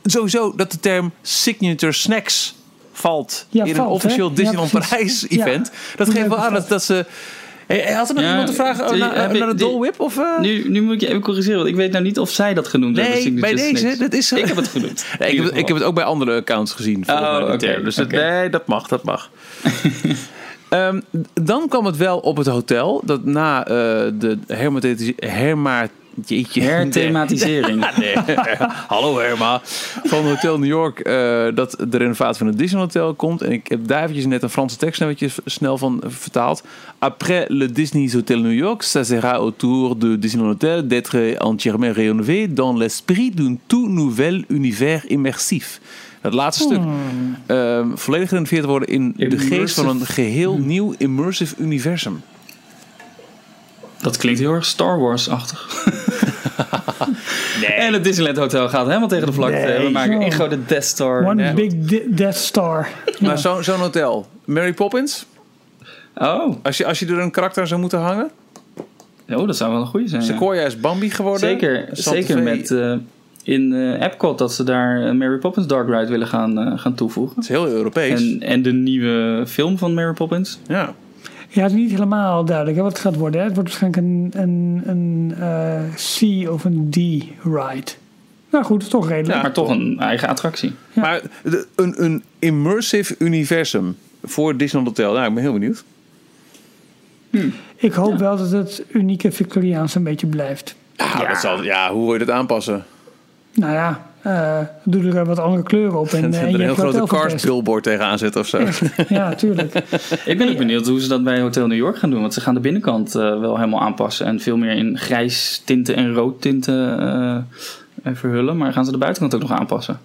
Sowieso dat de term signature snacks valt Ja, in een valt, officieel Ja, Disneyland. Parijs Ja. event. Dat geeft wel aan dat, dat ze. Hey, had er nog Ja, iemand te vragen die- naar, heb ik- naar de Whip? Of, eh? Nu, nu moet ik je even corrigeren, want ik weet nou niet of zij dat genoemd hebben. nee, bij deze. snacks. Dat is, Ik heb het genoemd. [LAUGHS] Nee, ik, heb, het- ik heb het ook bij andere accounts gezien. volgens Oh, oké. Dus nee, dat mag, dat mag. [LAUGHS] Ehm, dan kwam het wel op het hotel. Dat na eh, de herma... Jeetje. Herthematisering. Nee. [LAUGHS] [LAUGHS] Hallo Herma. Van Hotel New York. eh, dat de renovatie van het Disney Hotel komt. En ik heb daar eventjes net een Franse tekst snel van vertaald. Après le Disney's Hotel New York, ça sera au tour de Disneyland Hotel d'être entièrement rénové dans l'esprit d'un tout nouvel univers immersif. Het laatste stuk ehm, volledig gerenoveerd worden in de geest van een geheel nieuw immersive universum. Dat klinkt heel erg Star Wars-achtig. En het Disneyland Hotel gaat helemaal tegen de vlakte. Nee. We maken Zo. één grote Death Star. One Ja. big de- Death Star. Maar zo- zo'n hotel, Mary Poppins, Oh. als je, als je er een karakter zou moeten hangen. oh, dat zou wel een goede zijn. ja. Sequoia is Bambi geworden. Zeker, Santa zeker met eh, in eh, Epcot dat ze daar eh, Mary Poppins Dark Ride willen gaan, eh, gaan toevoegen. Het is heel Europees. En, en de nieuwe film van Mary Poppins. ja. Ja, het is niet helemaal duidelijk hè, wat het gaat worden. Hè. Het wordt waarschijnlijk een, een, een eh, C of een D-ride. Nou goed, toch redelijk. maar toch een eigen attractie. Ja. Maar de- een, een immersive universum voor Disneyland Hotel. Nou, ik ben heel benieuwd. Ik hoop wel dat het unieke Victoriaans een beetje blijft. Ja, Dat zal, ja, hoe wil je dat aanpassen? Nou ja, eh, doe er wat andere kleuren op. En, [LAUGHS] En, eh, en er een heel grote Cars billboard tegenaan zetten of zo. Ja, tuurlijk. [LAUGHS] Ik ben ook benieuwd hoe ze dat bij Hotel New York gaan doen. Want ze gaan de binnenkant eh, wel helemaal aanpassen. En veel meer in grijs tinten en rood tinten eh, eh, verhullen. Maar gaan ze de buitenkant ook nog aanpassen?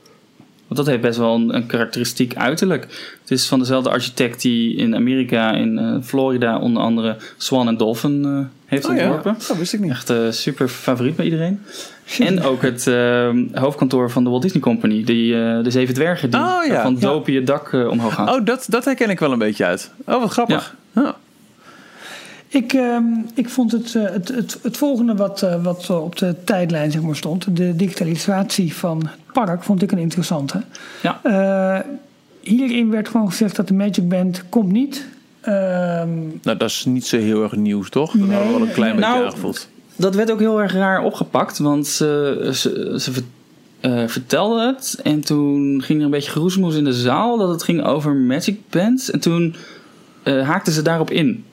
Want dat heeft best wel een, een karakteristiek uiterlijk. Het is van dezelfde architect die in Amerika, in eh, Florida onder andere Swan en Dolphin eh, heeft Oh ja, ontworpen. dat wist ik niet. Echt eh, super favoriet bij iedereen. [LAUGHS] En ook het hoofdkantoor van de Walt Disney Company. Die, de Zeven Dwergen die Oh ja. van Ja. dopen je dak omhoog gaan. Oh, dat, dat herken ik wel een beetje uit. Oh, wat grappig. Ja. Ik, ehm, ik vond het, eh, het, het, het volgende wat, eh, wat op de tijdlijn zeg maar, stond, de digitalisatie van het park, vond ik een interessante. Ja. Eh, hierin werd gewoon gezegd dat de Magic Band komt niet. Ehm, Nou, dat is niet zo heel erg nieuws, toch? Dat hadden we wel een klein beetje Nou, aangevoeld. Dat werd ook heel erg raar opgepakt, want ze, ze, ze ver- eh, vertelde het. En toen ging er een beetje geroezemoes in de zaal dat het ging over Magic Bands. En toen eh, haakten ze daarop in.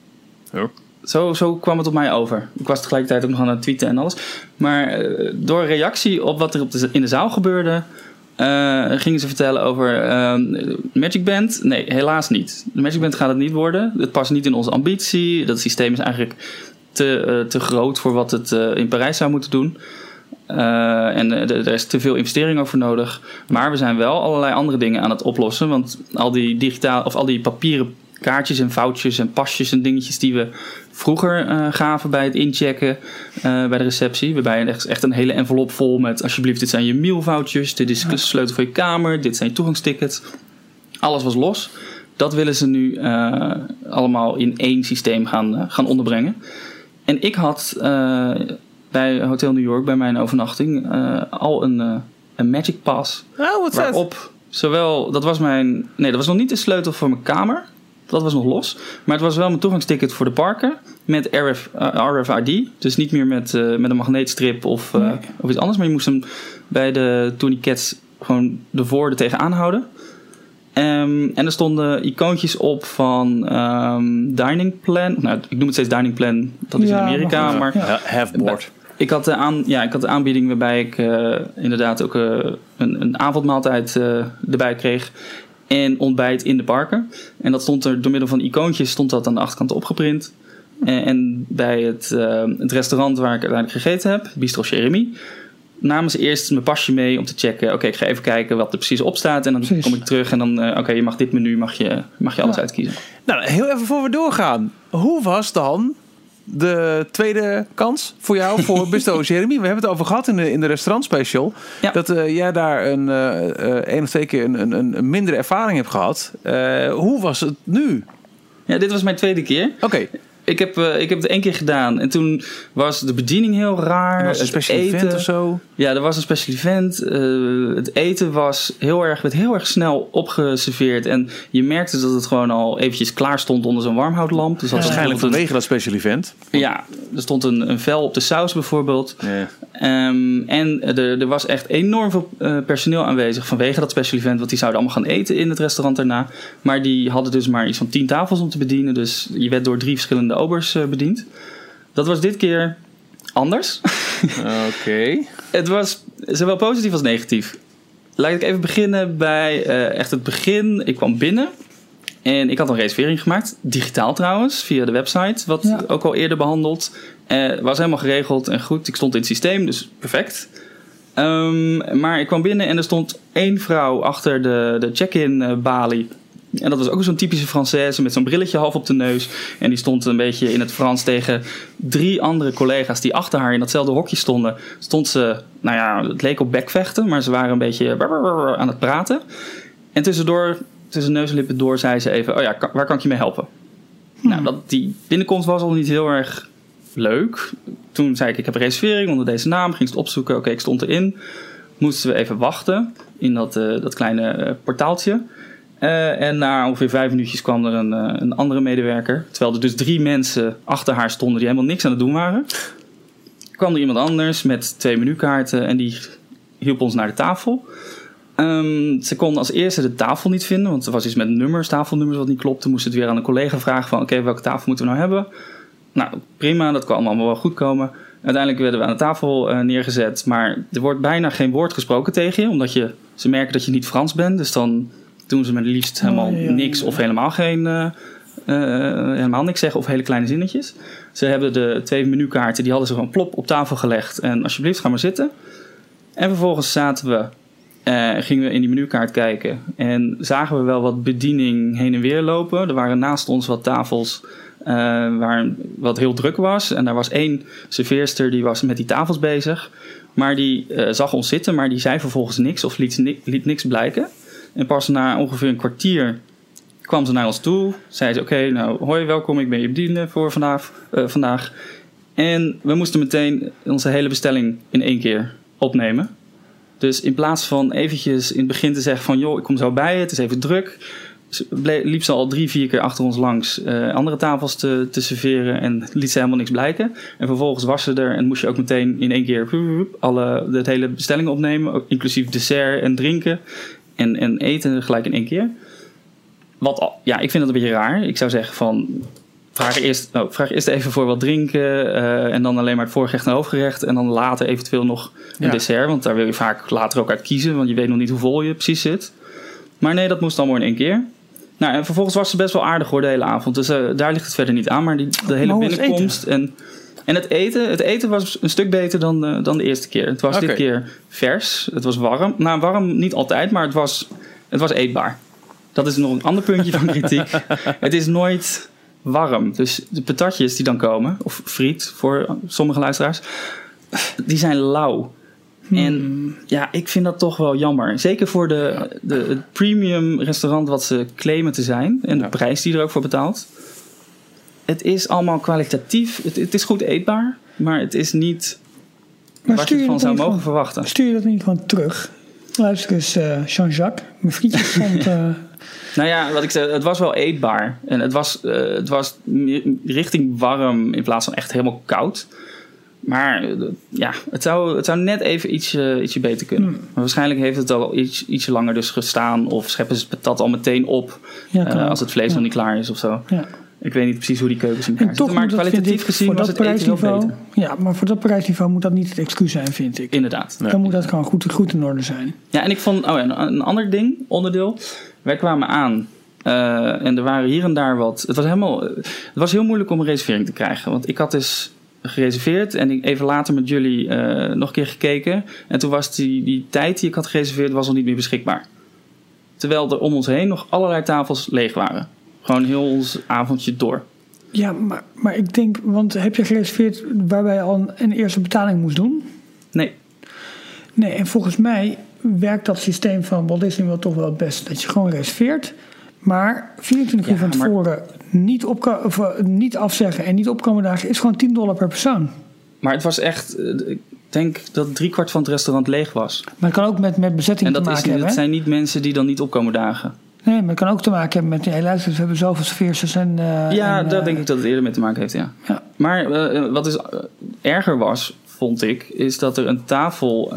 Ja. Zo, zo kwam het op mij over. Ik was tegelijkertijd ook nog aan het tweeten en alles. Maar eh, door reactie op wat er op de, in de zaal gebeurde, eh, gingen ze vertellen over ehm, Magic Band. Nee, helaas niet. De Magic Band gaat het niet worden. Het past niet in onze ambitie. Dat systeem is eigenlijk te, eh, te groot voor wat het in Parijs zou moeten doen. En er is te veel investering over nodig. Maar we zijn wel allerlei andere dingen aan het oplossen. Want al die digitaal of al die papieren kaartjes en foutjes en pasjes en dingetjes die we vroeger eh, gaven bij het inchecken eh, bij de receptie. Waarbij echt, echt een hele envelop vol met alsjeblieft, dit zijn je mailfoutjes, dit is de sleutel voor je kamer, dit zijn je toegangstickets. Alles was los. Dat willen ze nu eh, allemaal in één systeem gaan, gaan onderbrengen. En ik had bij Hotel New York, bij mijn overnachting, al een, een Magic Pass. Oh, wat. Waarop zowel, dat was mijn, nee, dat was nog niet de sleutel voor mijn kamer. Dat was nog los. Maar het was wel mijn toegangsticket voor de parken. Met RF, eh, RFID. Dus niet meer met, eh, met een magneetstrip of, eh, of iets anders. Maar je moest hem bij de tourniquets gewoon ervoor er tegenaan houden. Ehm, en er stonden icoontjes op van ehm, Dining Plan. Nou, ik noem het steeds Dining Plan. Dat is Ja, in Amerika. Maar Ja, halfboard. ik had, de aan, ja, ik had de aanbieding waarbij ik eh, inderdaad ook eh, een, een avondmaaltijd eh, erbij kreeg. En ontbijt in de parken. En dat stond er door middel van icoontjes stond dat aan de achterkant opgeprint. En, en bij het, eh, het restaurant waar ik uiteindelijk gegeten heb, Bistro Jeremy, namen ze eerst mijn pasje mee om te checken. Oké, ik ga even kijken wat er precies op staat. En dan Precies. kom ik terug en dan, eh, oké, je mag dit menu, mag je, mag je alles Ja. uitkiezen. Nou, heel even voor we doorgaan. Hoe was dan de tweede kans voor jou voor [LAUGHS] Bistro Jeremy? We hebben het over gehad in de, in de restaurant special. Ja. Dat eh, jij daar een, eh, eh, één of twee keer een, een, een- een mindere ervaring hebt gehad. Eh, hoe was het nu? Ja, dit was mijn tweede keer. Oké, Ik heb, eh, ik heb het één keer gedaan. En toen was de bediening heel raar. was een special event of zo? Ja, er was een special event. Eh, het eten was heel erg, werd heel erg snel opgeserveerd. En je merkte dat het gewoon al eventjes klaar stond onder zo'n warmhoutlamp. Dus dat Waarschijnlijk vanwege dat special event. Ja, er stond een, een vel op de saus bijvoorbeeld. Ehm, en er, er was echt enorm veel eh, personeel aanwezig vanwege dat special event. Want die zouden allemaal gaan eten in het restaurant daarna. Maar die hadden dus maar iets van tien tafels om te bedienen. Dus je werd door drie verschillende obers eh, bediend. Dat was dit keer anders. Oké. [LAUGHS] Het was zowel positief als negatief. Laat ik even beginnen bij eh, echt het begin. Ik kwam binnen en ik had een reservering gemaakt. Digitaal trouwens, via de website. Wat Ja. ook al eerder behandeld. Eh was helemaal geregeld en goed. Ik stond in het systeem, dus perfect. Ehm, maar ik kwam binnen en er stond één vrouw achter de, de check-in eh, balie. En dat was ook zo'n typische Française met zo'n brilletje half op de neus. En die stond een beetje in het Frans tegen drie andere collega's die achter haar in datzelfde hokje stonden. Stond ze, nou ja, het leek op bekvechten, maar ze waren een beetje aan het praten. En tussendoor, tussen neus en lippen door, zei ze even: Oh ja, waar kan ik je mee helpen? Nou, dat, die binnenkomst was al niet heel erg leuk. Toen zei ik: Ik heb een reservering onder deze naam. Ging ze het opzoeken. Oké, ik stond erin. Moesten we even wachten in dat, eh, dat kleine eh, portaaltje. Eh, en na ongeveer vijf minuutjes kwam er een, eh, een andere medewerker. Terwijl er dus drie mensen achter haar stonden die helemaal niks aan het doen waren. Kwam er iemand anders met twee menukaarten en die hielp ons naar de tafel. Ehm, ze kon als eerste de tafel niet vinden, want er was iets met nummers, tafelnummers wat niet klopte. Moest het weer aan een collega vragen van oké, welke tafel moeten we nou hebben? Nou, prima, dat kwam allemaal wel goed komen. Uiteindelijk werden we aan de tafel eh, neergezet, maar er wordt bijna geen woord gesproken tegen je, omdat je, ze merken dat je niet Frans bent. Dus dan doen ze met liefst helemaal Oh, ja, niks of helemaal geen, eh, eh, helemaal niks zeggen of hele kleine zinnetjes. Ze hebben de twee menukaarten, die hadden ze gewoon plop op tafel gelegd en alsjeblieft ga maar zitten. En vervolgens zaten we eh, gingen we in die menukaart kijken. En zagen we wel wat bediening heen en weer lopen. Er waren naast ons wat tafels eh, waar wat heel druk was. En daar was één serveerster die was met die tafels bezig. Maar die eh, zag ons zitten, maar die zei vervolgens niks of liet niks blijken. En pas na ongeveer een kwartier kwam ze naar ons toe. Zei ze, oké, nou hoi, welkom, ik ben je bediende voor vandaag. eh, vandaag. En we moesten meteen onze hele bestelling in één keer opnemen. Dus in plaats van eventjes in het begin te zeggen van... joh, ik kom zo bij je, het is even druk... liep ze al drie, vier keer achter ons langs eh, andere tafels te, te serveren... en liet ze helemaal niks blijken. En vervolgens was ze er en moest je ook meteen in één keer... alle, de hele bestelling opnemen, inclusief dessert en drinken... en, en eten gelijk in één keer. Wat, ja, ik vind dat een beetje raar. Ik zou zeggen van... Vraag eerst, oh, vraag eerst even voor wat drinken eh, en dan alleen maar het voorgerecht en hoofdgerecht. En dan later eventueel nog een Ja. dessert, want daar wil je vaak later ook uit kiezen, want je weet nog niet hoe vol je precies zit. Maar nee, dat moest allemaal in één keer. Nou, en vervolgens was ze best wel aardig hoor de hele avond. Dus eh, daar ligt het verder niet aan. Maar die, de hele binnenkomst en, en het eten. Het eten was een stuk beter dan, de- dan de eerste keer. Het was dit keer vers. Het was warm. Nou, warm niet altijd, maar het was, het was eetbaar. Dat is nog een ander puntje van kritiek. [LAUGHS] het is nooit warm. Dus de patatjes die dan komen, of friet voor sommige luisteraars, die zijn lauw. En ja, ik vind dat toch wel jammer. Zeker voor de, de, het premium restaurant wat ze claimen te zijn. En de Ja. prijs die er ook voor betaalt. Het is allemaal kwalitatief. Het, het is goed eetbaar. Maar het is niet Maar wat je dat zou mogen verwachten. stuur je dat niet gewoon terug? Luister eens, eh, Jean-Jacques. Mijn frietjes [LAUGHS] stond... eh, Nou ja, wat ik zei, het was wel eetbaar. En het was, eh, het was richting warm in plaats van echt helemaal koud. Maar ja, het zou, het zou net even ietsje, ietsje beter kunnen. Hmm. Maar waarschijnlijk heeft het al iets, ietsje langer dus gestaan. Of scheppen ze het patat al meteen op ja, als het vlees Ja. nog niet klaar is of zo. Ja. Ik weet niet precies hoe die keukens in elkaar En toch zitten. Maar moet dat, vind kwalitatief ik, gezien voor was dat het prijsniveau... beter. Ja, maar voor dat prijsniveau moet dat niet het excuus zijn, vind ik. Inderdaad. Nee. Dan moet dat gewoon goed, goed in orde zijn. Ja, en ik vond oh ja, een, een ander ding, onderdeel. Wij kwamen aan eh, en er waren hier en daar wat. Het was, helemaal, het was heel moeilijk om een reservering te krijgen. Want ik had dus gereserveerd en ik even later met jullie eh, nog een keer gekeken. En toen was die, die tijd die ik had gereserveerd was al niet meer beschikbaar. Terwijl er om ons heen nog allerlei tafels leeg waren. Gewoon heel ons avondje door. Ja, maar, maar ik denk... Want heb je gereserveerd waarbij je al een, een eerste betaling moest doen? Nee, Nee, en volgens mij werkt dat systeem van Walt Disney wel toch wel het best. Dat je gewoon reserveert, maar 24 uur Ja, van maar- tevoren niet, opko- of, eh, niet afzeggen en niet opkomen dagen is gewoon 10 dollar per persoon. maar het was echt. eh, ik denk dat driekwart van het restaurant leeg was. Maar het kan ook met, met bezetting En te is, maken hebben. dat zijn niet mensen die dan niet opkomen dagen. Nee, maar het kan ook te maken hebben met... Hey, luister, we hebben zoveel serveerders en... eh, Ja, en, daar eh, denk ik dat het eerder mee te maken heeft, ja. Ja. Maar eh, wat dus erger was, vond ik, is dat er een tafel,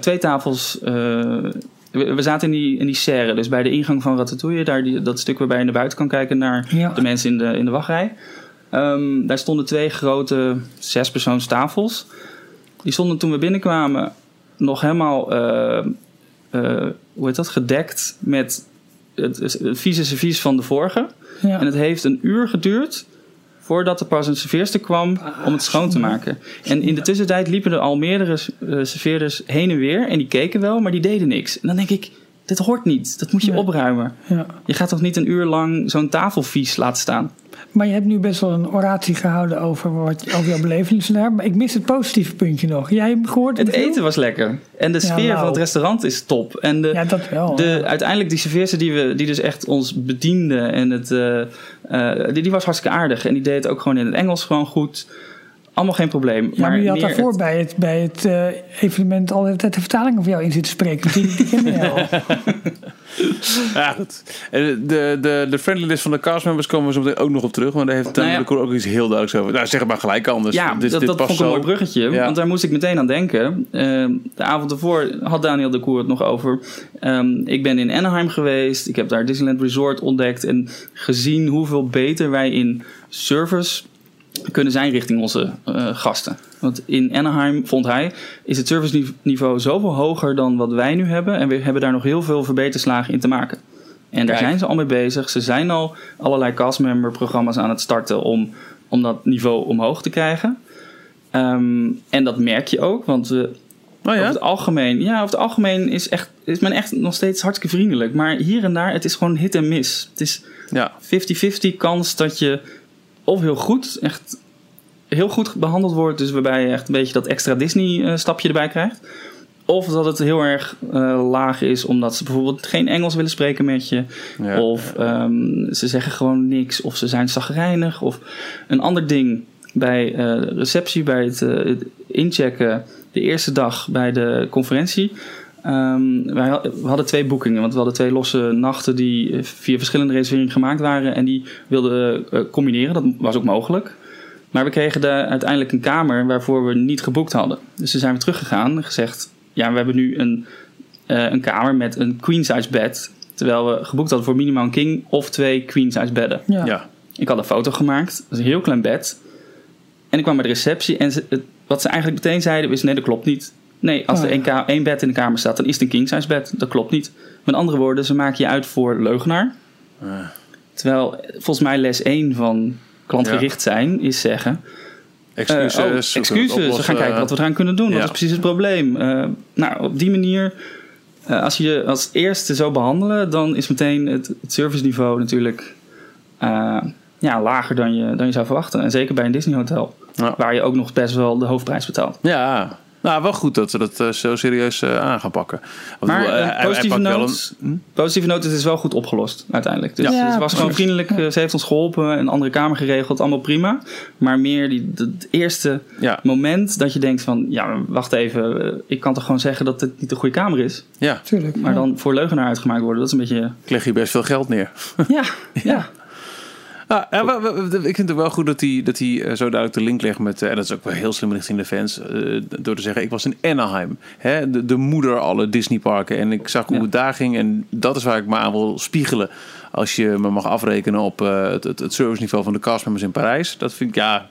twee tafels. we, zaten in die, in die serre, dus bij de ingang van Ratatouille, daar die, dat stuk waarbij je naar buiten kan kijken naar Ja. de mensen in de, in de wachtrij. Ehm, daar stonden twee grote zespersoonstafels. Die stonden toen we binnenkwamen nog helemaal, hoe heet dat, gedekt met het, het vieze servies van de vorige. Ja. En het heeft een uur geduurd voordat er pas een serveerster kwam om het schoon te maken. En in de tussentijd liepen er al meerdere eh, serveerders heen en weer. En die keken wel, maar die deden niks. En dan denk ik, dit hoort niet. Dat moet je Nee. opruimen. ja. Je gaat toch niet een uur lang zo'n tafel vies laten staan? Maar je hebt nu best wel een oratie gehouden over, wat, over jouw beleving daar. Maar ik mis het positieve puntje nog. Jij hebt gehoord... Het eten was lekker. En de Ja, sfeer nou. van het restaurant is top. En de, Ja, dat wel. de, uiteindelijk die serveerster die, we, die dus echt ons bediende. En het, eh, eh, die, die was hartstikke aardig. En die deed het ook gewoon in het Engels gewoon goed. Allemaal geen probleem. Ja, maar je had daarvoor het- bij het, bij het eh, evenement al de tijd de vertaling over jou in zitten spreken. Die, die ken je al. [LAUGHS] Ja, goed. En de, de, de friendly list van de castmembers komen we zo meteen ook nog op terug. Want daar heeft Nou ja. Tony de ook iets heel duidelijks over. Nou, zeg het maar gelijk anders. Ja, Dit- dat, dit dat past vond ik een mooi bruggetje. Ja. Want daar moest ik meteen aan denken. Ehm, de avond ervoor had Daniel de Koer het nog over. Ehm, ik ben in Anaheim geweest. Ik heb daar Disneyland Resort ontdekt. En gezien hoeveel beter wij in service kunnen zijn richting onze eh, gasten. Want in Anaheim, vond hij, is het serviceniveau zoveel hoger dan wat wij nu hebben. En we hebben daar nog heel veel verbeterslagen in te maken. En daar Kijk. zijn ze al mee bezig. Ze zijn al allerlei castmember programma's aan het starten om, om dat niveau omhoog te krijgen. Ehm, en dat merk je ook, want we, Oh ja? Over het algemeen. Ja, over het algemeen is, echt, is men echt nog steeds hartstikke vriendelijk. Maar hier en daar, het is gewoon hit en miss. Het is Ja. 50-50 kans dat je of heel goed, echt heel goed behandeld wordt. Dus waarbij je echt een beetje dat extra Disney-stapje erbij krijgt. Of dat het heel erg eh, laag is, omdat ze bijvoorbeeld geen Engels willen spreken met je. Ja. Of ehm, ze zeggen gewoon niks. Of ze zijn zagrijnig. Of een ander ding bij eh, receptie, bij het, eh, het inchecken. De eerste dag bij de conferentie. Ehm, wij we hadden twee boekingen, want we hadden twee losse nachten die eh, via verschillende reserveringen gemaakt waren. En die wilden eh, combineren, dat was ook mogelijk. Maar we kregen de, uiteindelijk een kamer waarvoor we niet geboekt hadden. Dus toen zijn we teruggegaan en gezegd: Ja, we hebben nu een, eh, een kamer met een queen size bed. Terwijl we geboekt hadden voor minimaal een king of twee queen size bedden. Ja. Ja. Ik had een foto gemaakt, dat was een heel klein bed. En ik kwam bij de receptie en ze, het- wat ze eigenlijk meteen zeiden is: nee, dat klopt niet. Nee, als Oh, er één, ka- één bed in de kamer staat, dan is het een king size bed. Dat klopt niet. Met andere woorden, ze maken je uit voor leugenaar. Ah. Terwijl volgens mij les 1 van klantgericht zijn is zeggen: Excuses. eh, oh, excuses, we gaan kijken wat we eraan kunnen doen. ja. Wat is precies het probleem? Eh, nou, op die manier, eh, als je je als eerste zo behandelen, dan is meteen het, het serviceniveau natuurlijk eh, ja, lager dan je, dan je zou verwachten. En zeker bij een Disney hotel, Ja. waar je ook nog best wel de hoofdprijs betaalt. Ja, nou wel goed dat ze dat eh, zo serieus eh, aan gaan pakken. Want Maar bedoel, een eh, positieve noot, een- hm? positieve noot, het is wel goed opgelost uiteindelijk. Dus Ja. het was gewoon vriendelijk. Ze heeft ons geholpen, een andere kamer geregeld, allemaal prima. Maar meer die, het eerste Ja, moment dat je denkt van, ja, wacht even, ik kan toch gewoon zeggen dat het niet de goede kamer is. ja, Tuurlijk. Maar ja. dan voor leugenaar uitgemaakt worden, dat is een beetje, ik leg hier best veel geld neer. ja, [LAUGHS] ja. Ah, ja, ik vind het wel goed dat hij, dat hij eh, zo duidelijk de link legt met... eh, en dat is ook wel heel slim richting de fans. eh, door te zeggen, ik was in Anaheim. Hè, de, de moeder alle Disneyparken. En ik zag hoe Ja. het daar ging. En dat is waar ik me aan wil spiegelen. Als je me mag afrekenen op het, het, het serviceniveau van de castmembers in Parijs. Dat vind ik, ja...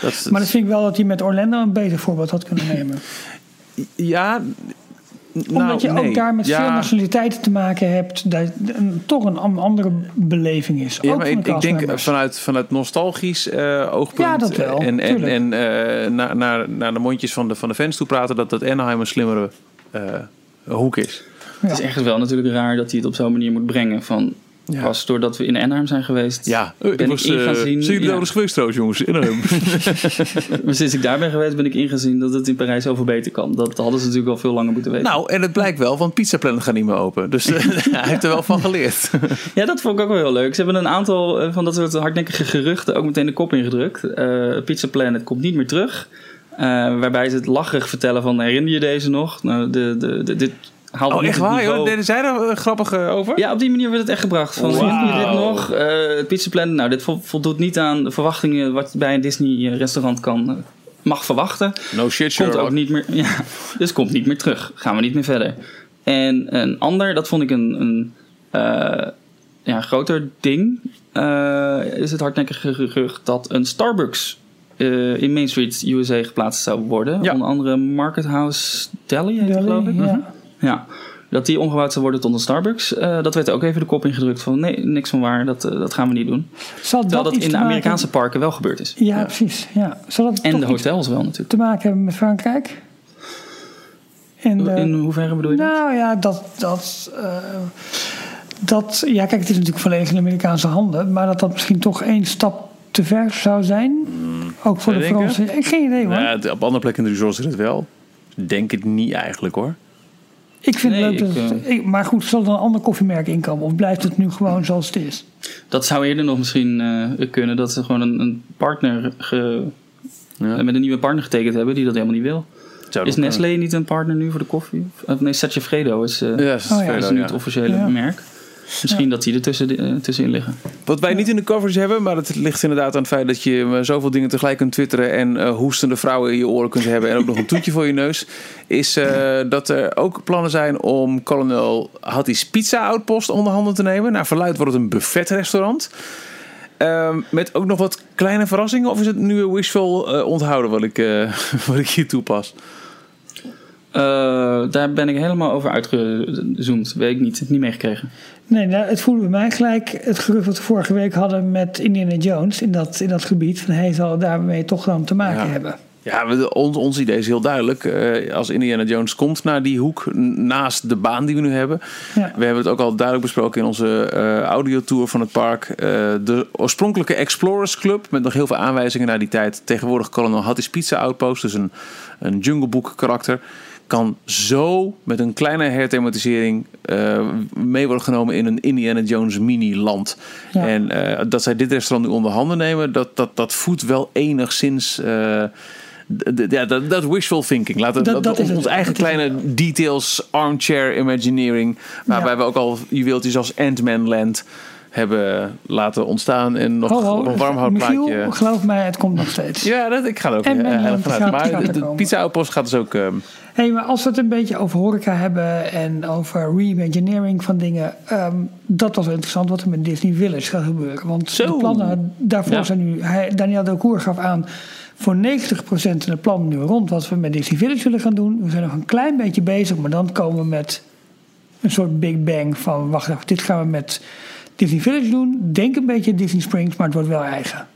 Dat, Maar dan vind ik wel dat hij met Orlando een beter voorbeeld had kunnen nemen. ja... Omdat nou, je nee. ook daar met Ja. veel nationaliteiten te maken hebt, dat een, toch een andere beleving is. Ja, ook maar ik, de ik denk vanuit, vanuit nostalgisch eh, oogpunt. Ja, dat wel, En, en, tuurlijk. en eh, naar, naar, naar de mondjes van de, van de fans toe praten dat, dat Anaheim een slimmere eh, hoek is. Het is echt wel natuurlijk raar dat hij het op zo'n manier moet brengen. Van, Ja. Pas doordat we in Anaheim zijn geweest, Ja, ben ik ik was. in gaan eh, zien. Zijn jullie ja. geweest trouwens, jongens? Anaheim. [LAUGHS] Maar sinds ik daar ben geweest, ben ik ingezien dat het in Parijs zoveel beter kan. Dat hadden ze natuurlijk al veel langer moeten weten. nou, en het blijkt wel, want Pizza Planet gaat niet meer open. Dus eh, [LAUGHS] [LAUGHS] hij heeft er wel van geleerd. Ja, dat vond ik ook wel heel leuk. Ze hebben een aantal eh, van dat soort hardnekkige geruchten ook meteen de kop ingedrukt. Eh, Pizza Planet komt niet meer terug. Eh, waarbij ze het lacherig vertellen van herinner je deze nog? Nou, de, de, de- dit haalt Oh, echt waar? Joh? Deden zij daar eh, grappig eh, over? Ja, op die manier werd het echt gebracht. Van, je dit nog? Eh, het Pizza Planet, nou, dit vo- voldoet niet aan de verwachtingen wat je bij een Disney restaurant kan, eh, mag verwachten. No shit, Komt ook niet meer, [LAUGHS] ja, dus komt niet meer terug. Gaan we niet meer verder. En een ander, dat vond ik een, een eh, ja, groter ding, eh, is het hardnekkige gerucht dat een Starbucks eh, in Main Street, USA geplaatst zou worden. Ja. Onder andere Market House Deli, heet Deli, geloof ik. ja. Ja, dat die omgebouwd zou worden tot een Starbucks. Eh, dat werd ook even de kop ingedrukt van nee, niks van waar, dat, eh, dat gaan we niet doen. Zal Terwijl dat iets in de maken- Amerikaanse parken wel gebeurd is. Ja, precies. Ja. Zal dat En de hotels wel natuurlijk. te maken hebben met Frankrijk? En, eh, In hoeverre bedoel je dat? Nou ja, dat. dat eh, dat, ja, kijk, het is natuurlijk volledig in Amerikaanse handen, maar dat dat misschien toch één stap te ver zou zijn. ook voor de? Fransen. Ik geen idee hoor. Nou, ja, op andere plekken in de resort is het wel. Denk het niet eigenlijk hoor. Ik vind nee, het leuk. ik, dat het- eh, ik- maar goed, zal er een ander koffiemerk inkomen? Of blijft het nu gewoon zoals het is? Dat zou eerder nog misschien eh, kunnen dat ze gewoon een, een partner ge- Ja. eh, met een nieuwe partner getekend hebben die dat helemaal niet wil. Zou Is Nestlé niet een partner nu voor de koffie? Of nee, is, eh. Ja, dat is Oh ja. verder, is nu ja. het officiële Ja. merk. Misschien dat die er tussen, eh, tussenin liggen. Wat wij niet in de coverage hebben, maar het ligt inderdaad aan het feit dat je eh, zoveel dingen tegelijk kunt twitteren en eh, hoestende vrouwen in je oren kunt hebben en ook nog een toetje voor je neus, is eh, dat er ook plannen zijn om Colonel Hattie's Pizza Outpost onder handen te nemen. Naar verluid wordt het een buffetrestaurant. Ehm, met ook nog wat kleine verrassingen? Of is het nu een wishful onthouden wat ik, eh, [LAUGHS] wat ik hier toepas? Eh, daar ben ik helemaal over uitgezoomd. Weet ik niet. Niet meegekregen. Nee, nou, het voelde bij mij gelijk het gerucht wat we vorige week hadden met Indiana Jones in dat, in dat gebied. Van hij zal daarmee toch dan te maken Ja. hebben. Ja, we- ons, ons idee is heel duidelijk. Eh, als Indiana Jones komt naar die hoek naast de baan die we nu hebben. Ja. We hebben het ook al duidelijk besproken in onze eh audiotour van het park. Eh, de oorspronkelijke Explorers Club met nog heel veel aanwijzingen naar die tijd. Tegenwoordig Colonel Hattie's Pizza Outpost, dus een, een Jungle Book karakter. Kan zo met een kleine herthematisering eh, mee worden genomen in een Indiana Jones mini-land. Ja. En eh, dat zij dit restaurant nu onder handen nemen, dat, dat, dat voedt wel enigszins. d- ja, dat, dat wishful thinking. Laten Dat- dat, ons eigen kleine details, armchair imagineering. Waarbij Ja. we ook al juweeltjes als Ant-Man Land hebben laten ontstaan. En nog Ho, ho, op een warmhoutplaatje. Geloof mij, het komt nog steeds. Ja, dat, ik ga er ook En vanuit. Maar de, er de komen. pizza outpost gaat dus ook... ehm, Hé, maar als we het een beetje over horeca hebben en over reimagineering van dingen. ehm, dat was wel interessant wat er met Disney Village gaat gebeuren. Want Zo. de plannen daarvoor Ja. zijn nu. Hij, Daniel Delcour gaf aan. Voor 90% in de plannen nu rond wat we met Disney Village willen gaan doen. We zijn nog een klein beetje bezig, maar dan komen we met een soort Big Bang van: wacht even, dit gaan we met Disney Village doen. Denk een beetje Disney Springs, maar het wordt wel eigen.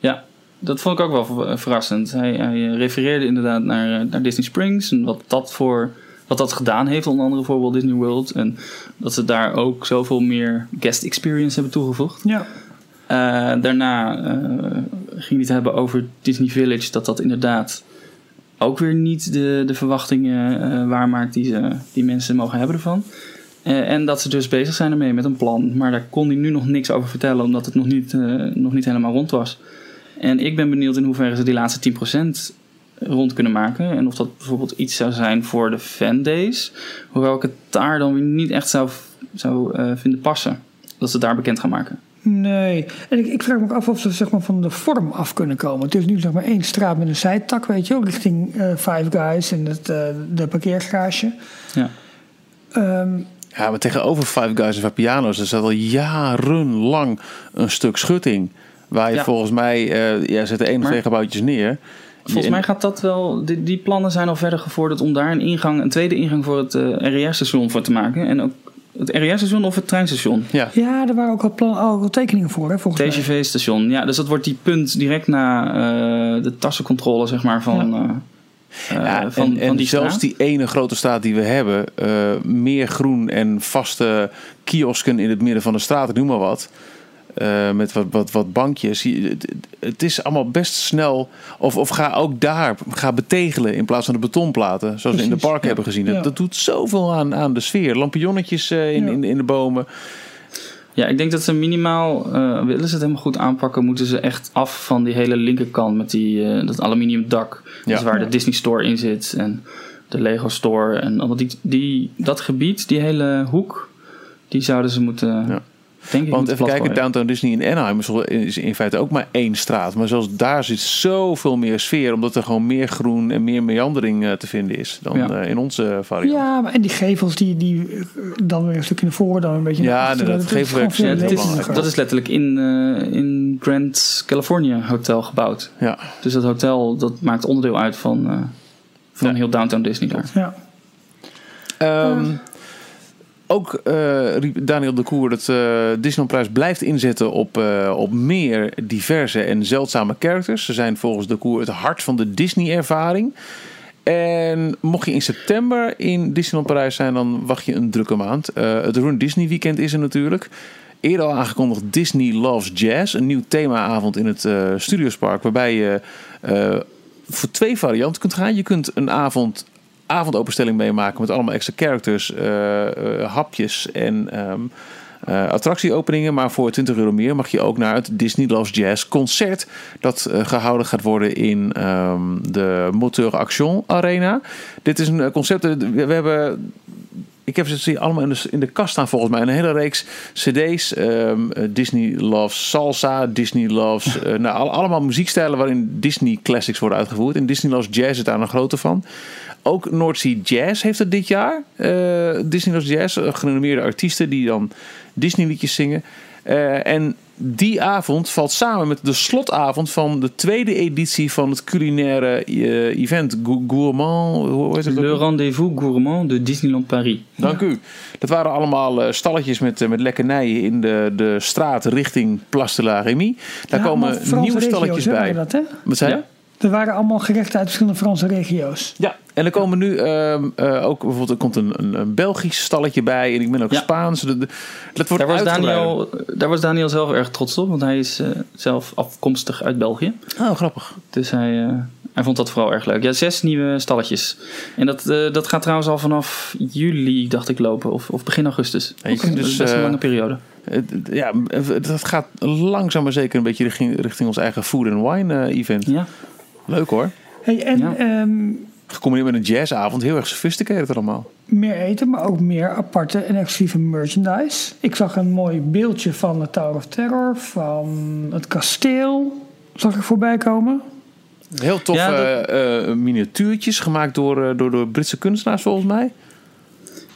Ja, dat vond ik ook wel ver- verrassend. Hij, hij eh, refereerde inderdaad naar, eh, naar Disney Springs en wat dat voor wat dat gedaan heeft, onder andere voor Walt Disney World. En dat ze daar ook zoveel meer guest experience hebben toegevoegd. Ja. Eh, daarna ging hij het hebben over Disney Village, dat dat inderdaad ook weer niet de, de verwachtingen waarmaakt die, ze, die mensen mogen hebben ervan. En dat ze dus bezig zijn ermee met een plan. Maar daar kon hij nu nog niks over vertellen, omdat het nog niet, nog niet helemaal rond was. En ik ben benieuwd in hoeverre ze die laatste 10% rond kunnen maken. En of dat bijvoorbeeld iets zou zijn voor de fandays. Hoewel ik het daar dan weer niet echt zou, zou eh, vinden passen. Dat ze het daar bekend gaan maken. Nee. En ik, ik vraag me ook af of ze zeg maar, van de vorm af kunnen komen. Het is nu zeg maar één straat met een zijtak, weet je wel, richting eh, Five Guys en het, eh, de parkeergarage. Ja. Ehm, Ja, maar tegenover Five Guys en Vapiano's, er staat al jarenlang een stuk schutting. Waar je Ja. volgens mij, eh ja, zet er één of twee gebouwtjes neer. Volgens mij gaat dat wel. Die, die plannen zijn al verder gevorderd om daar een ingang, een tweede ingang voor het eh RER-station voor te maken. En ook het RER-station of het treinstation. Ja, ja, er waren ook al, plan, al tekeningen voor, hè, volgens mij. TGV-station. Ja, dus dat wordt die punt direct na eh, de tassencontrole, zeg maar, van, Ja. eh, eh, Ja, van, en, en van die zelfs straat. die ene grote straat die we hebben, eh, meer groen en vaste kiosken in het midden van de straat, ik noem maar wat. Eh, met wat, wat, wat bankjes. Je- Het, is allemaal best snel. Of, of ga ook daar ga betegelen in plaats van de betonplaten. Zoals we in de park ja. hebben gezien. Dat, Ja. dat doet zoveel aan, aan de sfeer. Lampionnetjes eh, in, Ja. in, in de bomen. Ja, ik denk dat ze minimaal, eh, willen ze het helemaal goed aanpakken, moeten ze echt af van die hele linkerkant met die, eh, dat aluminium dak. Ja. Dus waar Ja. de Disney Store in zit en de Lego Store. En allemaal die, die, dat gebied, die hele hoek, die zouden ze moeten, Ja. Denk Want even kijken. Downtown Disney in Anaheim is, is in feite ook maar één straat. Maar zelfs daar zit zoveel meer sfeer. Omdat er gewoon meer groen en meer meandering eh, te vinden is dan Ja. eh, in onze variant. Ja, maar en die gevels die, die eh, dan weer een stukje naar voren, dan een beetje Ja, naar achteren. inderdaad, Dat is gevelwerk Ja, veel dat, is, dat is letterlijk in, in Grand California Hotel gebouwd. Ja. Dus dat hotel dat maakt onderdeel uit van, eh, van Ja. heel Downtown Disney daar. Ja. Ehm, ook eh, riep Daniel de Koer dat eh Disneylandprijs blijft inzetten op, eh, op meer diverse en zeldzame characters. Ze zijn volgens de Koer het hart van de Disney-ervaring. En mocht je in september in Disneyland Parijs zijn, dan wacht je een drukke maand. Het Run Disney Weekend is er natuurlijk. Eerder al aangekondigd Disney Loves Jazz. Een nieuw themaavond in het eh Studiospark. Waarbij je voor twee varianten kunt gaan. Je kunt een avond avondopenstelling meemaken met allemaal extra characters, eh, eh, hapjes en eh, attractieopeningen. Maar voor 20 euro meer mag je ook naar het Disney Loves Jazz concert. Dat eh, gehouden gaat worden in ehm, de Moteur Action Arena. Dit is een concept. We, we hebben. Ik heb ze allemaal in de, in de kast staan volgens mij. Een hele reeks cd's. ehm, eh, Disney Loves Salsa, Disney Loves... [LAUGHS] nou, al- allemaal muziekstijlen waarin Disney classics worden uitgevoerd. En Disney Loves Jazz is daar een grote van. Ook Sea Jazz heeft het dit jaar. Eh, Disney Loves Jazz, eh, gerenommeerde artiesten die dan Disney liedjes zingen. Eh, en die avond valt samen met de slotavond van de tweede editie van het culinaire eh, event. Gou- Gourmand, hoe heet het? Le rendezvous gourmand de Disneyland Paris. Dank u. Dat waren allemaal eh, stalletjes met, eh, met lekkernijen in de, de straat richting Place de la Remy. Daar Ja, komen nieuwe regio's, stalletjes bij. Dat, hè? Wat zei je? Ja. Er waren allemaal gerechten uit verschillende Franse regio's. Ja, en er komen nu ehm, eh, ook bijvoorbeeld er komt een, een, een Belgisch stalletje bij en ik ben ook Ja. Spaans. De- de- Dat wordt Daar was. Daniel, daar was Daniel zelf erg trots op, want hij is eh, zelf afkomstig uit België. Oh, grappig. Dus hij, eh, hij vond dat vooral erg leuk. Ja, zes nieuwe stalletjes. En dat, eh, dat gaat trouwens al vanaf juli, dacht ik, lopen. Of, of begin augustus. Ja, dat dus, is best een lange periode. Ja, dat gaat langzaam maar zeker een beetje richting, richting ons eigen food and wine eh, event. Ja. Leuk hoor. Hey, en Ja. ehm, Gecombineerd met een jazzavond, heel erg sophisticated allemaal. meer eten, maar ook meer aparte en exclusieve merchandise. Ik zag een mooi beeldje van de Tower of Terror, van het kasteel. Zag ik voorbij komen. Heel tof Ja, dat- eh, eh, miniatuurtjes gemaakt door, eh, door, door Britse kunstenaars volgens mij.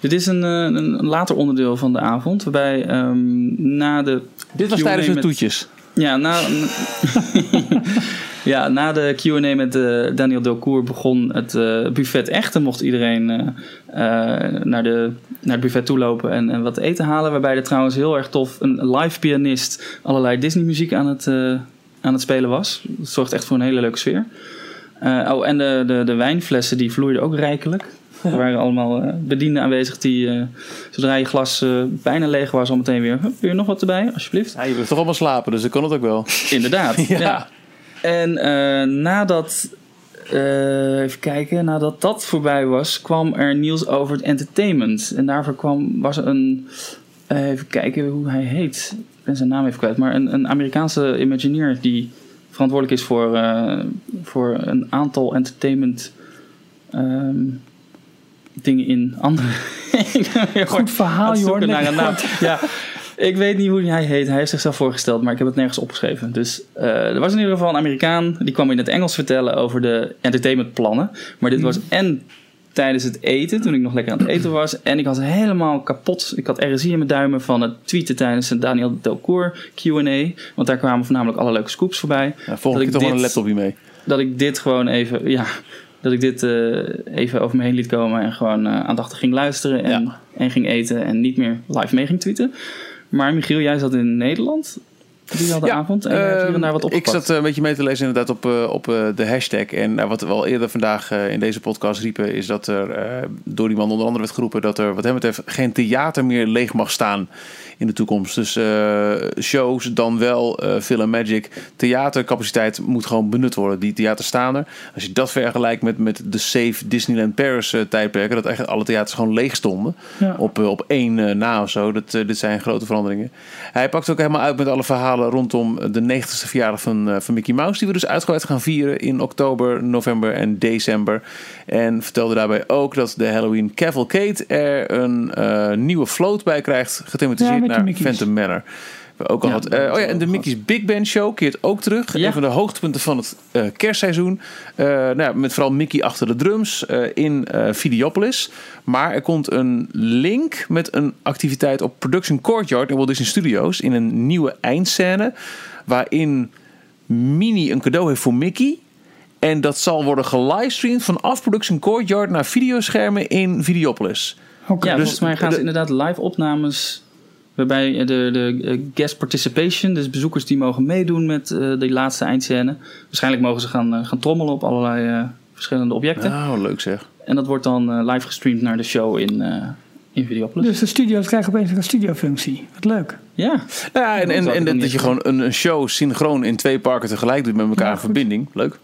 Dit is een, eh, een, later onderdeel van de avond. Waarbij ehm, na de Dit was tijdens de met- toetjes. Ja, na, [LAUGHS] [LAUGHS] ja, na de Q&A met eh, Daniel Delcourt begon het eh, buffet echt. En mocht iedereen eh, eh, naar, de, naar het buffet toelopen en, en wat eten halen. Waarbij er trouwens heel erg tof een live pianist allerlei Disney muziek aan het, eh, aan het spelen was. Dat zorgt echt voor een hele leuke sfeer. Eh, oh, en de, de, de wijnflessen die vloeiden ook rijkelijk. [LAUGHS] Er waren allemaal eh, bedienden aanwezig die, eh, zodra je glas eh, bijna leeg was, al meteen weer... "Hup, Wil je nog wat erbij, alsjeblieft? Ja, je wil toch allemaal slapen, dus dan kan het ook wel. Inderdaad, [LAUGHS] Ja. ja. En eh, nadat, eh, even kijken, nadat dat voorbij was, kwam er nieuws over het entertainment. En daarvoor kwam, was er een, eh, even kijken hoe hij heet. Ik ben zijn naam even kwijt. Maar een, een Amerikaanse Imagineer die verantwoordelijk is voor, voor een aantal entertainment ehm, dingen in andere... [LAUGHS] Goed verhaal, joh. naar een naam. Ja, ik weet niet hoe hij heet. Hij heeft zichzelf voorgesteld, maar ik heb het nergens opgeschreven. Dus eh, er was in ieder geval een Amerikaan. Die kwam in het Engels vertellen over de entertainmentplannen. Maar dit was en tijdens het eten, toen ik nog lekker aan het eten was. En ik had helemaal kapot. Ik had RSI in mijn duimen van het tweeten tijdens een Daniel Delcourt Q&A. Want daar kwamen voornamelijk alle leuke scoops voorbij. Ja, volgende keer ik toch wel een laptopje mee. Dat ik dit gewoon even, ja, dat ik dit eh, even over me heen liet komen. En gewoon eh, aandachtig ging luisteren en, Ja. en ging eten. En niet meer live mee ging tweeten. Maar Michiel, jij zat in Nederland die avond. En hier en daar wat Ehm, ik zat eh, een beetje mee te lezen inderdaad op, eh, op eh, de hashtag. En eh, wat we al eerder vandaag eh, in deze podcast riepen... is dat er eh, door die man onder andere werd geroepen... dat er wat hem betreft geen theater meer leeg mag staan in de toekomst. Dus eh, shows dan wel eh film magic. Theatercapaciteit moet gewoon benut worden. Die theaters staan er. Als je dat vergelijkt met, met de Safe Disneyland Paris eh, tijdperken... dat eigenlijk alle theaters gewoon leeg stonden Ja. op, eh, op één eh, na of zo. Dat, eh, dit zijn grote veranderingen. Hij pakt ook helemaal uit met alle verhalen rondom de 90ste verjaardag van, eh, van Mickey Mouse. Die we dus uitgebreid gaan vieren in oktober, november en december. En vertelde daarbij ook dat de Halloween Cavalcade er een eh, nieuwe float bij krijgt. Gethematiseerd naar Mickey's. Phantom Manor. We ook al Ja, had, eh, oh ja, en de Mickey's Big Band Show keert ook terug. Ja. Een van de hoogtepunten van het eh, kerstseizoen. Eh, nou ja, met vooral Mickey achter de drums eh, in eh Videopolis. Maar er komt een link met een activiteit op Production Courtyard in Walt Disney Studios. In een nieuwe eindscène. Waarin Minnie een cadeau heeft voor Mickey. En dat zal worden gelivestreamd vanaf Production Courtyard naar videoschermen in Videopolis. Oké. ja, dus volgens mij gaan ze de- inderdaad live opnames... Waarbij de, de eh, guest participation, dus bezoekers die mogen meedoen met eh die laatste eindscène. Waarschijnlijk mogen ze gaan, eh, gaan trommelen op allerlei eh, verschillende objecten. Nou, leuk zeg. En dat wordt dan eh, live gestreamd naar de show in, eh in Videopolis. Dus de studio's krijgen opeens een studiofunctie. Wat leuk. Ja, Nou ja, en, Dat en, en dat niet je gewoon een, een show synchroon in twee parken tegelijk doet met elkaar Ja, in goed. verbinding. Leuk.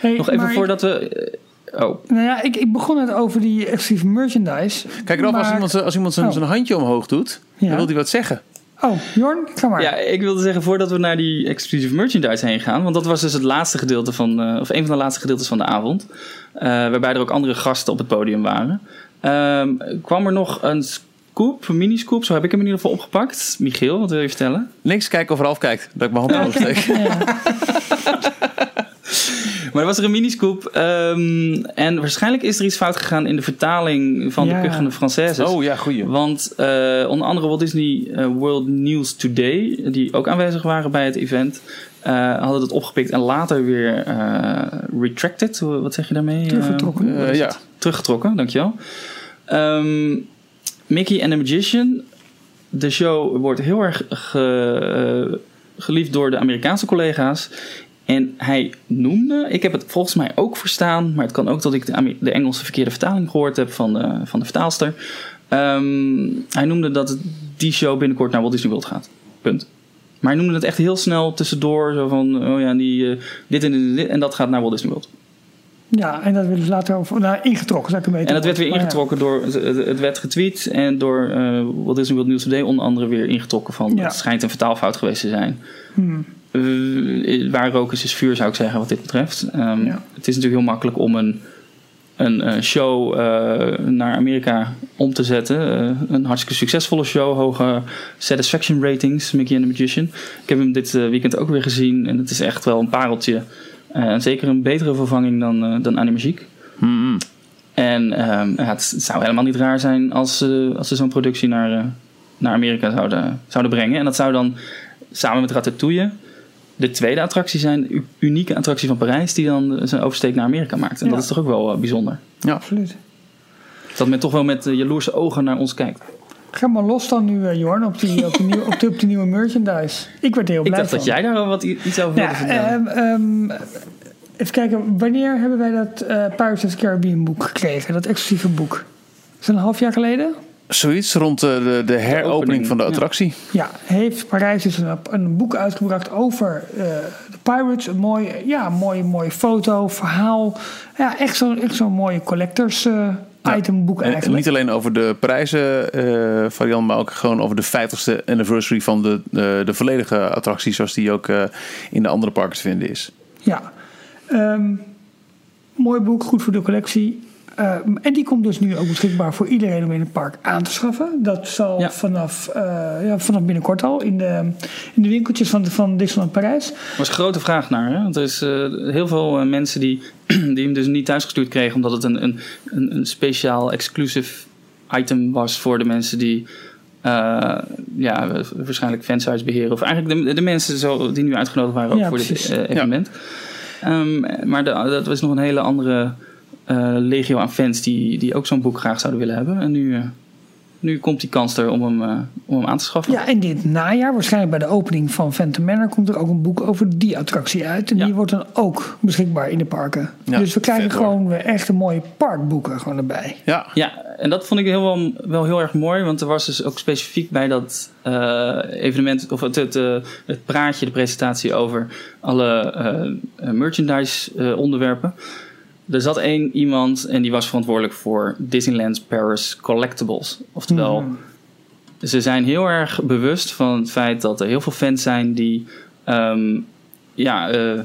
Hey, nog even maar- voordat we... oh, Nou ja, ik, ik begon net over die exclusieve merchandise. Kijk erop, als iemand, als iemand zijn, Oh. zijn handje omhoog doet, Ja. dan wil hij wat zeggen. Oh, Jorn, ga maar. Ja, ik wilde zeggen, voordat we naar die exclusive merchandise heen gaan, want dat was dus het laatste gedeelte van, eh, of een van de laatste gedeeltes van de avond, eh, waarbij er ook andere gasten op het podium waren, ehm, kwam er nog een scoop, een mini-scoop, zo heb ik hem in ieder geval opgepakt. Michiel, wat wil je vertellen? Niks, kijken of Ralf kijkt. Dat ik mijn hand [LAUGHS] omhoog steek. Ja. [LAUGHS] Maar er was er een mini-scoop ehm, en waarschijnlijk is er iets fout gegaan in de vertaling van Ja. de Kuchende Françaises. Oh ja, goeie. Want eh, onder andere Walt Disney eh, World News Today, die ook aanwezig waren bij het event, eh, hadden het opgepikt en later weer eh, retracted. Wat zeg je daarmee? Teruggetrokken. Ja. Teruggetrokken, dankjewel. Ehm Mickey and the Magician. De show wordt heel erg ge- geliefd door de Amerikaanse collega's. En hij noemde, ik heb het volgens mij ook verstaan, maar het kan ook dat ik de, de Engelse verkeerde vertaling gehoord heb van de, van de vertaalster. Ehm, hij noemde dat die show binnenkort naar Walt Disney World gaat. Punt. Maar hij noemde het echt heel snel tussendoor, zo van, oh ja, die, eh, dit en dit en dit, en dat gaat naar Walt Disney World. Ja, en dat willen ze later over, nou, ingetrokken, zou ik een beetje. En dat werd weer ja. ingetrokken door, het, werd getweet en door eh Walt Disney World News Today onder andere weer ingetrokken van, Ja. het schijnt een vertaalfout geweest te zijn. Hmm. Eh, waar rook is, is vuur, zou ik zeggen, wat dit betreft. Ehm, Ja. Het is natuurlijk heel makkelijk om een, een eh, show eh, naar Amerika om te zetten. Een hartstikke succesvolle show, hoge satisfaction ratings, Mickey and the Magician. Ik heb hem dit weekend ook weer gezien en het is echt wel een pareltje. En zeker een betere vervanging dan, dan Animagiek. Mm-mm. En ehm, ja, het, het zou helemaal niet raar zijn als, ze als ze zo'n productie naar, naar Amerika zouden, zouden brengen. En dat zou dan samen met Ratatouille de tweede attractie zijn, unieke attractie van Parijs, die dan eh, zijn oversteek naar Amerika maakt. En Ja. dat is toch ook wel eh, bijzonder. Absoluut. Dat men toch wel met eh, jaloerse ogen naar ons kijkt. Ga maar los dan nu, eh, Jorn, op die, op, die nieuwe, op, de, op die nieuwe merchandise. Ik werd er heel Ik blij dacht van. dat jij daar wel wat iets over wilde Ja, vertellen. ehm, ehm, even kijken, wanneer hebben wij dat eh Pirates of the Caribbean boek gekregen? Dat exclusieve boek. Is dat een half jaar geleden? Zoiets rond de, de heropening opening, van de attractie. Ja, heeft Parijs dus een, een boek uitgebracht over eh, de Pirates. Een mooi, ja, mooi, mooi foto, verhaal. Ja, echt zo'n echt zo'n mooie collectors eh, Ja. itemboek En eigenlijk. niet alleen over de prijzen eh, variant, maar ook gewoon over de 50ste anniversary van de, de, de volledige attractie, zoals die ook in de andere parken te vinden is. Ja. Ehm, mooi boek, goed voor de collectie. Ehm, en die komt dus nu ook beschikbaar voor iedereen om in het park aan te schaffen. Dat zal Ja. vanaf, eh, ja, vanaf binnenkort al in de, in de winkeltjes van, van Disneyland Parijs. Er was een grote vraag naar. Hè? Want er is eh, heel veel eh, mensen die, [CLEARS THROAT] die hem dus niet thuisgestuurd kregen, omdat het een, een, een, een speciaal exclusive item was voor de mensen die eh, ja, waarschijnlijk fansites beheren. Of eigenlijk de, de mensen zo, die nu uitgenodigd waren ook Ja, voor dit precies. eh, evenement. Ehm, maar de, dat was nog een hele andere eh, legio aan fans die, die ook zo'n boek graag zouden willen hebben. En nu, eh, nu komt die kans er om hem, eh, om hem aan te schaffen. Ja, en dit najaar, waarschijnlijk bij de opening van Phantom Manor, komt er ook een boek over die attractie uit. En Ja. die wordt dan ook beschikbaar in de parken. Ja, dus we krijgen gewoon weer echt een mooie parkboeken gewoon erbij. Ja, Ja, en dat vond ik heel wel, wel heel erg mooi, want er was dus ook specifiek bij dat eh, evenement, of het, het, eh, het praatje, de presentatie over alle eh, merchandise eh, onderwerpen. Er zat één iemand en die was verantwoordelijk voor Disneyland Paris Collectibles. Oftewel, Mhm. ze zijn heel erg bewust van het feit dat er heel veel fans zijn die ehm, ja, eh,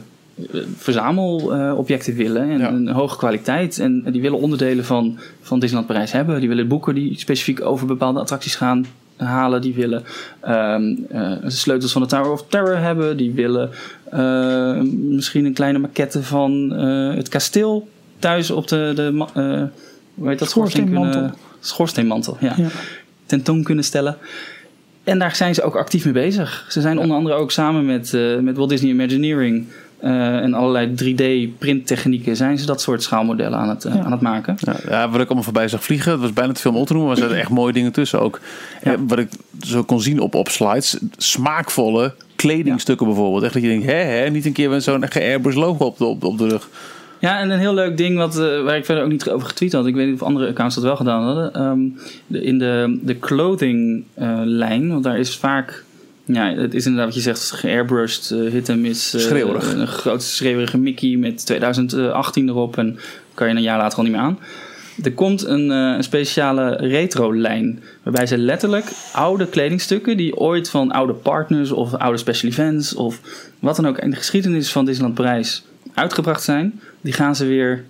verzamelobjecten willen en Ja. een hoge kwaliteit. En die willen onderdelen van, van Disneyland Parijs hebben. Die willen boeken die specifiek over bepaalde attracties gaan halen. Die willen ehm, eh, sleutels van de Tower of Terror hebben. Die willen eh, misschien een kleine maquette van eh, het kasteel thuis op de, de eh, hoe heet dat? schoorsteen Schoorsteenmantel. kunnen- Schoorsteenmantel, ja Ja. tentoon kunnen stellen. En daar zijn ze ook actief mee bezig. Ze zijn onder andere ook samen met, met Walt Disney Imagineering eh, en allerlei 3D-printtechnieken zijn ze dat soort schaalmodellen aan het, eh, Ja. aan het maken. Ja, ja, wat ik allemaal voorbij zag vliegen, het was bijna te veel om op te noemen, maar er zaten echt mooie dingen tussen ook. Ja. Eh, Wat ik zo kon zien op, op slides, smaakvolle kledingstukken bijvoorbeeld. Echt dat je denkt, hè, hè, niet een keer met zo'n ge-Airbus logo op de, op, op de rug. Ja, en een heel leuk ding wat, waar ik verder ook niet over getweet had. Ik weet niet of andere accounts dat wel gedaan hadden. Ehm, de, in de, de clothing lijn, want daar is vaak... Ja, het is inderdaad wat je zegt, geairbrushed, eh hit en miss. eh, Schreeuwerig. Een grote schreeuwerige Mickey met 2018 erop. En kan je een jaar later al niet meer aan. Er komt een, eh, een speciale retro-lijn. Waarbij ze letterlijk oude kledingstukken... die ooit van oude partners of oude special events... of wat dan ook in de geschiedenis van Disneyland Parijs uitgebracht zijn... die gaan ze weer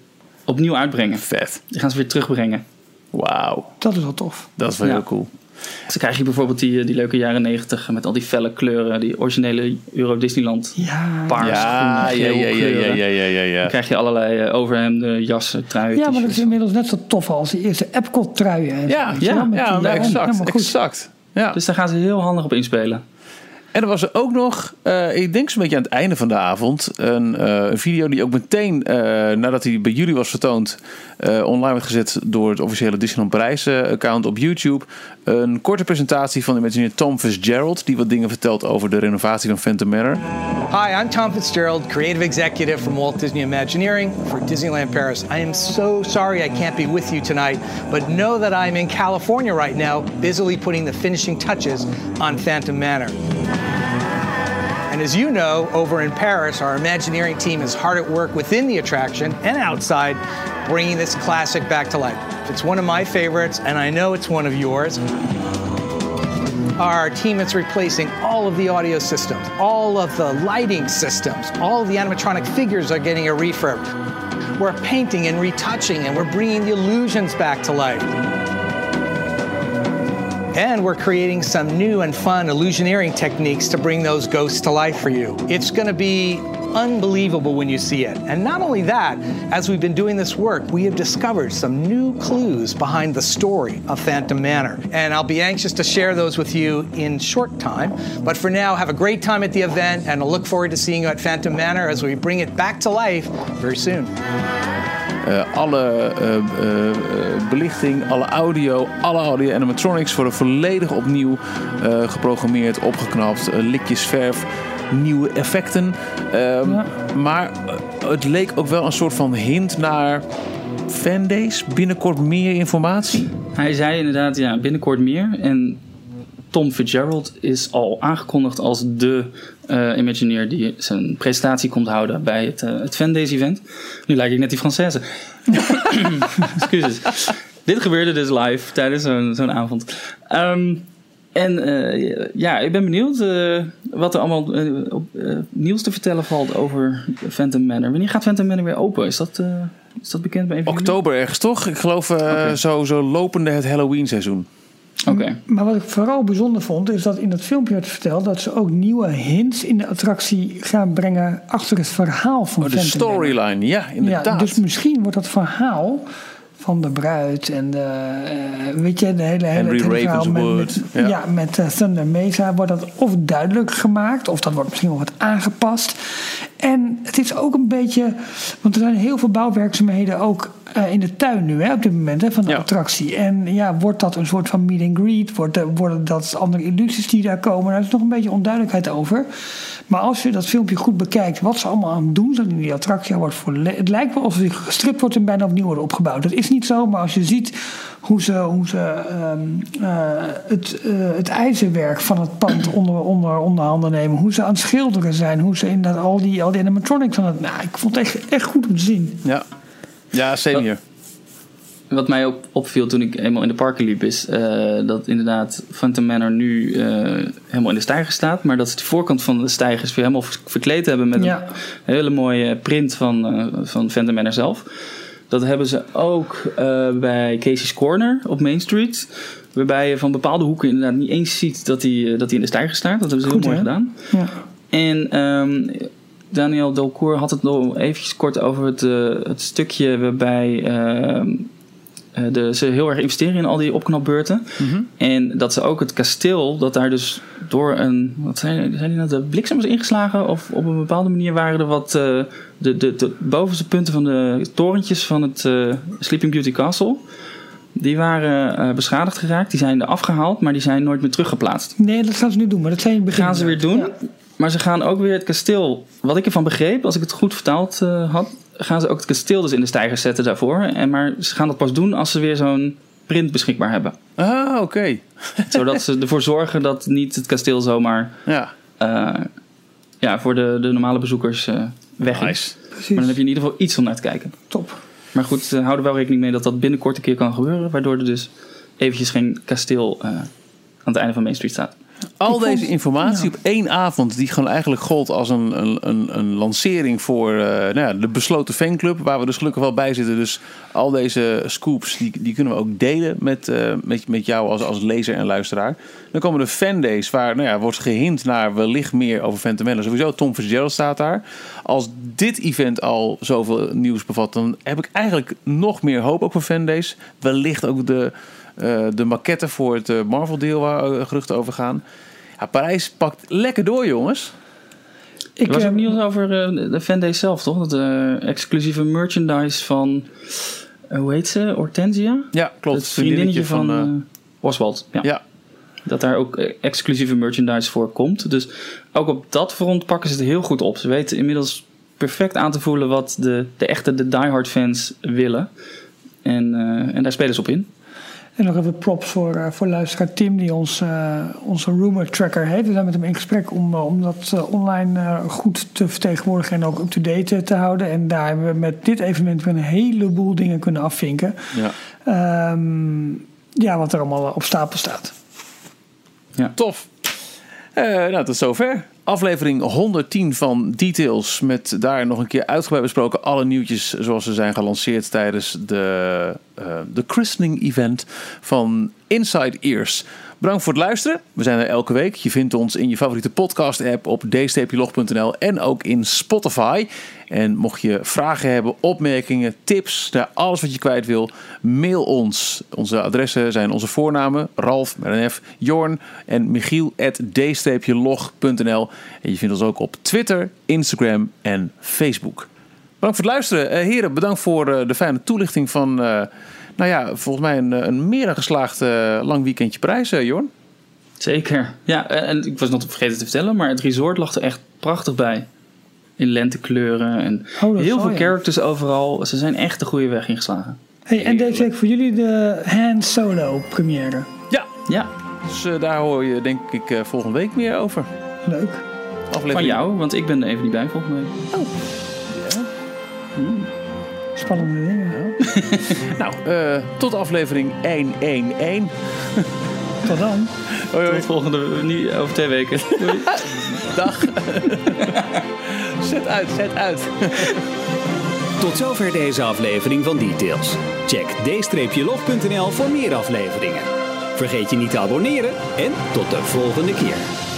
opnieuw uitbrengen. Vet. Die gaan ze weer terugbrengen. Wauw, Dat is wel tof. dat is wel Ja. heel cool. Dus dan krijg je bijvoorbeeld die, eh, die leuke jaren negentig... met al die felle kleuren. Die originele Euro Disneyland Ja. paars, Ja, groen, ja, geel ja, ja, ja, kleuren. ja, ja, ja, ja. Dan krijg je allerlei eh, overhemden, jassen, truien, Ja, maar dat is inmiddels net zo tof als die eerste Epcot truien. en zo, Ja, ja, Ja, exact, helemaal goed. exact. Ja. Dus daar gaan ze heel handig op inspelen. En er was er ook nog, uh, ik denk zo'n beetje aan het einde van de avond, een, uh, een video die ook meteen uh, nadat hij bij jullie was vertoond, online werd gezet door het officiële Disneyland Parijs account op YouTube. Een korte presentatie van de Imagineer Tom Fitzgerald, die wat dingen vertelt over de renovatie van Phantom Manor. Hi, I'm Tom Fitzgerald, creative executive from Walt Disney Imagineering for Disneyland Paris. I am so sorry I can't be with you tonight, but know that I'm in California right now, busily putting the finishing touches on Phantom Manor. And as you know, over in Paris, our Imagineering team is hard at work within the attraction and outside, bringing this classic back to life. It's one of my favorites, and I know it's one of yours. Our team is replacing all of the audio systems, all of the lighting systems, all of the animatronic figures are getting a refurb. We're painting and retouching, and we're bringing the illusions back to life. And we're creating some new and fun illusioneering techniques to bring those ghosts to life for you. It's going to be unbelievable when you see it. And not only that, as we've been doing this work, we have discovered some new clues behind the story of Phantom Manor. And I'll be anxious to share those with you in short time. But for now, have a great time at the event, and I'll look forward to seeing you at Phantom Manor as we bring it back to life very soon. Uh, alle uh, uh, belichting, alle audio, alle audio animatronics worden volledig opnieuw geprogrammeerd, opgeknapt, likjes verf, nieuwe effecten. Ehm, ja. Maar het leek ook wel een soort van hint naar fandays. Binnenkort meer informatie. Hij zei inderdaad, ja, binnenkort meer. En Tom Fitzgerald is al aangekondigd als de uh, Imagineer die zijn presentatie komt houden bij het, uh, het Fandays event. Nu lijk ik net die Française. [COUGHS] Excuses. Dit gebeurde dus live tijdens zo'n zo'n avond. Um, en uh, ja, ik ben benieuwd wat er allemaal op nieuws te vertellen valt over Phantom Manor. Wanneer gaat Phantom Manor weer open? Is dat, is dat bekend bij Oktober ergens toch? Ik geloof okay. zo, zo lopende het Halloween seizoen. Okay. Maar wat ik vooral bijzonder vond, is dat in dat filmpje werd verteld dat ze ook nieuwe hints in de attractie gaan brengen achter het verhaal van oh, de storyline, ja, inderdaad. Ja, dus misschien wordt dat verhaal van de bruid en de, uh, weet je, de hele, hele, verhaal met, met, ja. ja. met uh, Thunder Mesa wordt dat of duidelijk gemaakt, of dat wordt misschien wel wat aangepast. En het is ook een beetje, want er zijn heel veel bouwwerkzaamheden ook uh, in de tuin nu, hè, op dit moment, hè, van de Ja. attractie. En ja, wordt dat een soort van meet and greet? Wordt, eh, worden dat andere illusies die daar komen? Daar is nog een beetje onduidelijkheid over. Maar als je dat filmpje goed bekijkt, wat ze allemaal aan het doen zijn in die attractie, wordt volle- het lijkt wel alsof die gestript wordt en bijna opnieuw wordt opgebouwd. Dat is niet zo, maar als je ziet hoe ze, hoe ze ehm, eh, het, eh, het ijzerwerk van het pand [CLEARS THROAT] onder, onder, onder handen nemen, hoe ze aan het schilderen zijn, hoe ze inderdaad al die, al die animatronics aan het. Nou, ik vond het echt, echt goed om te zien. Ja, ja same hier. Wat mij ook opviel toen ik eenmaal in de parken liep, is eh, dat inderdaad Phantom Manor nu eh, helemaal in de stijger staat. Maar dat ze de voorkant van de stijgers weer helemaal ver- verkleed hebben met Ja. een hele mooie print van, eh, van Phantom Manor zelf. Dat hebben ze ook bij Casey's Corner op Main Street. Waarbij je van bepaalde hoeken inderdaad niet eens ziet dat hij dat die in de stijger staat. Dat hebben ze Goed, heel mooi hè? gedaan. Ja. En ehm, Daniel Delcourt had het nog eventjes kort over het, het stukje waarbij ehm, eh, de, ze heel erg investeren in al die opknapbeurten. En dat ze ook het kasteel, dat daar dus door een, wat zijn, zijn die nou, de bliksem was ingeslagen? Of op een bepaalde manier waren er wat, eh, de, de, de bovenste punten van de torentjes van het eh, Sleeping Beauty Castle. Die waren eh, beschadigd geraakt, die zijn er afgehaald, maar die zijn nooit meer teruggeplaatst Nee, dat gaan ze nu doen, maar dat zijn begin. gaan ze weer doen. Ja. Maar ze gaan ook weer het kasteel, wat ik ervan begreep, als ik het goed vertaald eh, had, gaan ze ook het kasteel dus in de stijger zetten daarvoor. En, maar ze gaan dat pas doen als ze weer zo'n print beschikbaar hebben. Ah, oké. [LAUGHS] Zodat ze ervoor zorgen dat niet het kasteel zomaar Ja, eh, ja, voor de, de normale bezoekers eh, weg is. Precies. Maar dan heb je in ieder geval iets om naar te kijken. Top. Maar goed, uh, hou er wel rekening mee dat dat binnenkort een keer kan gebeuren. Waardoor er dus eventjes geen kasteel eh, aan het einde van Main Street staat. Al Ik vond- deze informatie ja. op één avond, die gewoon eigenlijk gold als een, een, een, een lancering voor eh, nou ja, de besloten fanclub, waar we dus gelukkig wel bij zitten. Dus al deze scoops, die, die kunnen we ook delen met, eh, met, met jou als, als lezer en luisteraar. Dan komen de fandays, waar nou ja, wordt gehint naar wellicht meer over Phantom Manor. Sowieso, Tom Fitzgerald staat daar. Als dit event al zoveel nieuws bevat, dan heb ik eigenlijk nog meer hoop ook voor fandays. Wellicht ook de, de maquette voor het eh, Marvel deel waar eh, geruchten over gaan. Ja, Parijs pakt lekker door, jongens. Ik, Er was ook eh, nieuws over eh, de Fan Day zelf, toch? Dat eh, exclusieve merchandise van, eh, hoe heet ze? Hortensia? Ja, klopt. Het vriendinnetje van, eh, eh, Oswald. Ja. ja. Dat daar ook eh, exclusieve merchandise voor komt. Dus ook op dat front pakken ze het heel goed op. Ze weten inmiddels perfect aan te voelen wat de, de echte de diehard fans willen. En, eh, en daar spelen ze op in. En nog even props voor, eh, voor luisteraar Tim, die ons, eh, onze rumor tracker heeft. We zijn met hem in gesprek om, eh, om dat online eh, goed te vertegenwoordigen en ook up-to-date te houden. En daar hebben we met dit evenement weer een heleboel dingen kunnen afvinken. ja. Ehm, ja, wat er allemaal op stapel staat. Tof. Eh, nou, tot zover. Aflevering 110 van Details. Met daar nog een keer uitgebreid besproken alle nieuwtjes zoals ze zijn gelanceerd tijdens de, eh, de christening event van Inside Ears. Bedankt voor het luisteren. We zijn er elke week. Je vindt ons in je favoriete podcast app op d-log.nl en ook in Spotify. En mocht je vragen hebben, opmerkingen, tips, nou, alles wat je kwijt wil, mail ons. Onze adressen zijn onze voornamen, Ralf met Jorn en Michiel at d-log.nl. En je vindt ons ook op Twitter, Instagram en Facebook. Bedankt voor het luisteren. Eh, heren, bedankt voor eh, de fijne toelichting van, eh, nou ja, volgens mij een, een meer dan geslaagd eh, lang weekendje prijs, eh, Jorn. Zeker. Ja, en en ik was nog vergeten te vertellen, maar het resort lag er echt prachtig bij. In lentekleuren en Oh, heel zal, veel ja. characters overal. Ze zijn echt de goede weg ingeslagen. Hey, en deze week voor jullie de Han Solo première. Ja, Ja, dus eh, daar hoor je denk ik eh, volgende week meer over. Leuk. Aflevering van jou, want ik ben er even niet bij volgende week. Spannende dingen. [LAUGHS] Nou, eh, tot aflevering 111. [LAUGHS] Tot dan. Hoi, Tot volgende, niet over twee weken. [LAUGHS] Doei. Dag. zet uit, zet uit. Tot zover deze aflevering van Details. Check d-log.nl voor meer afleveringen. Vergeet je niet te abonneren en tot de volgende keer.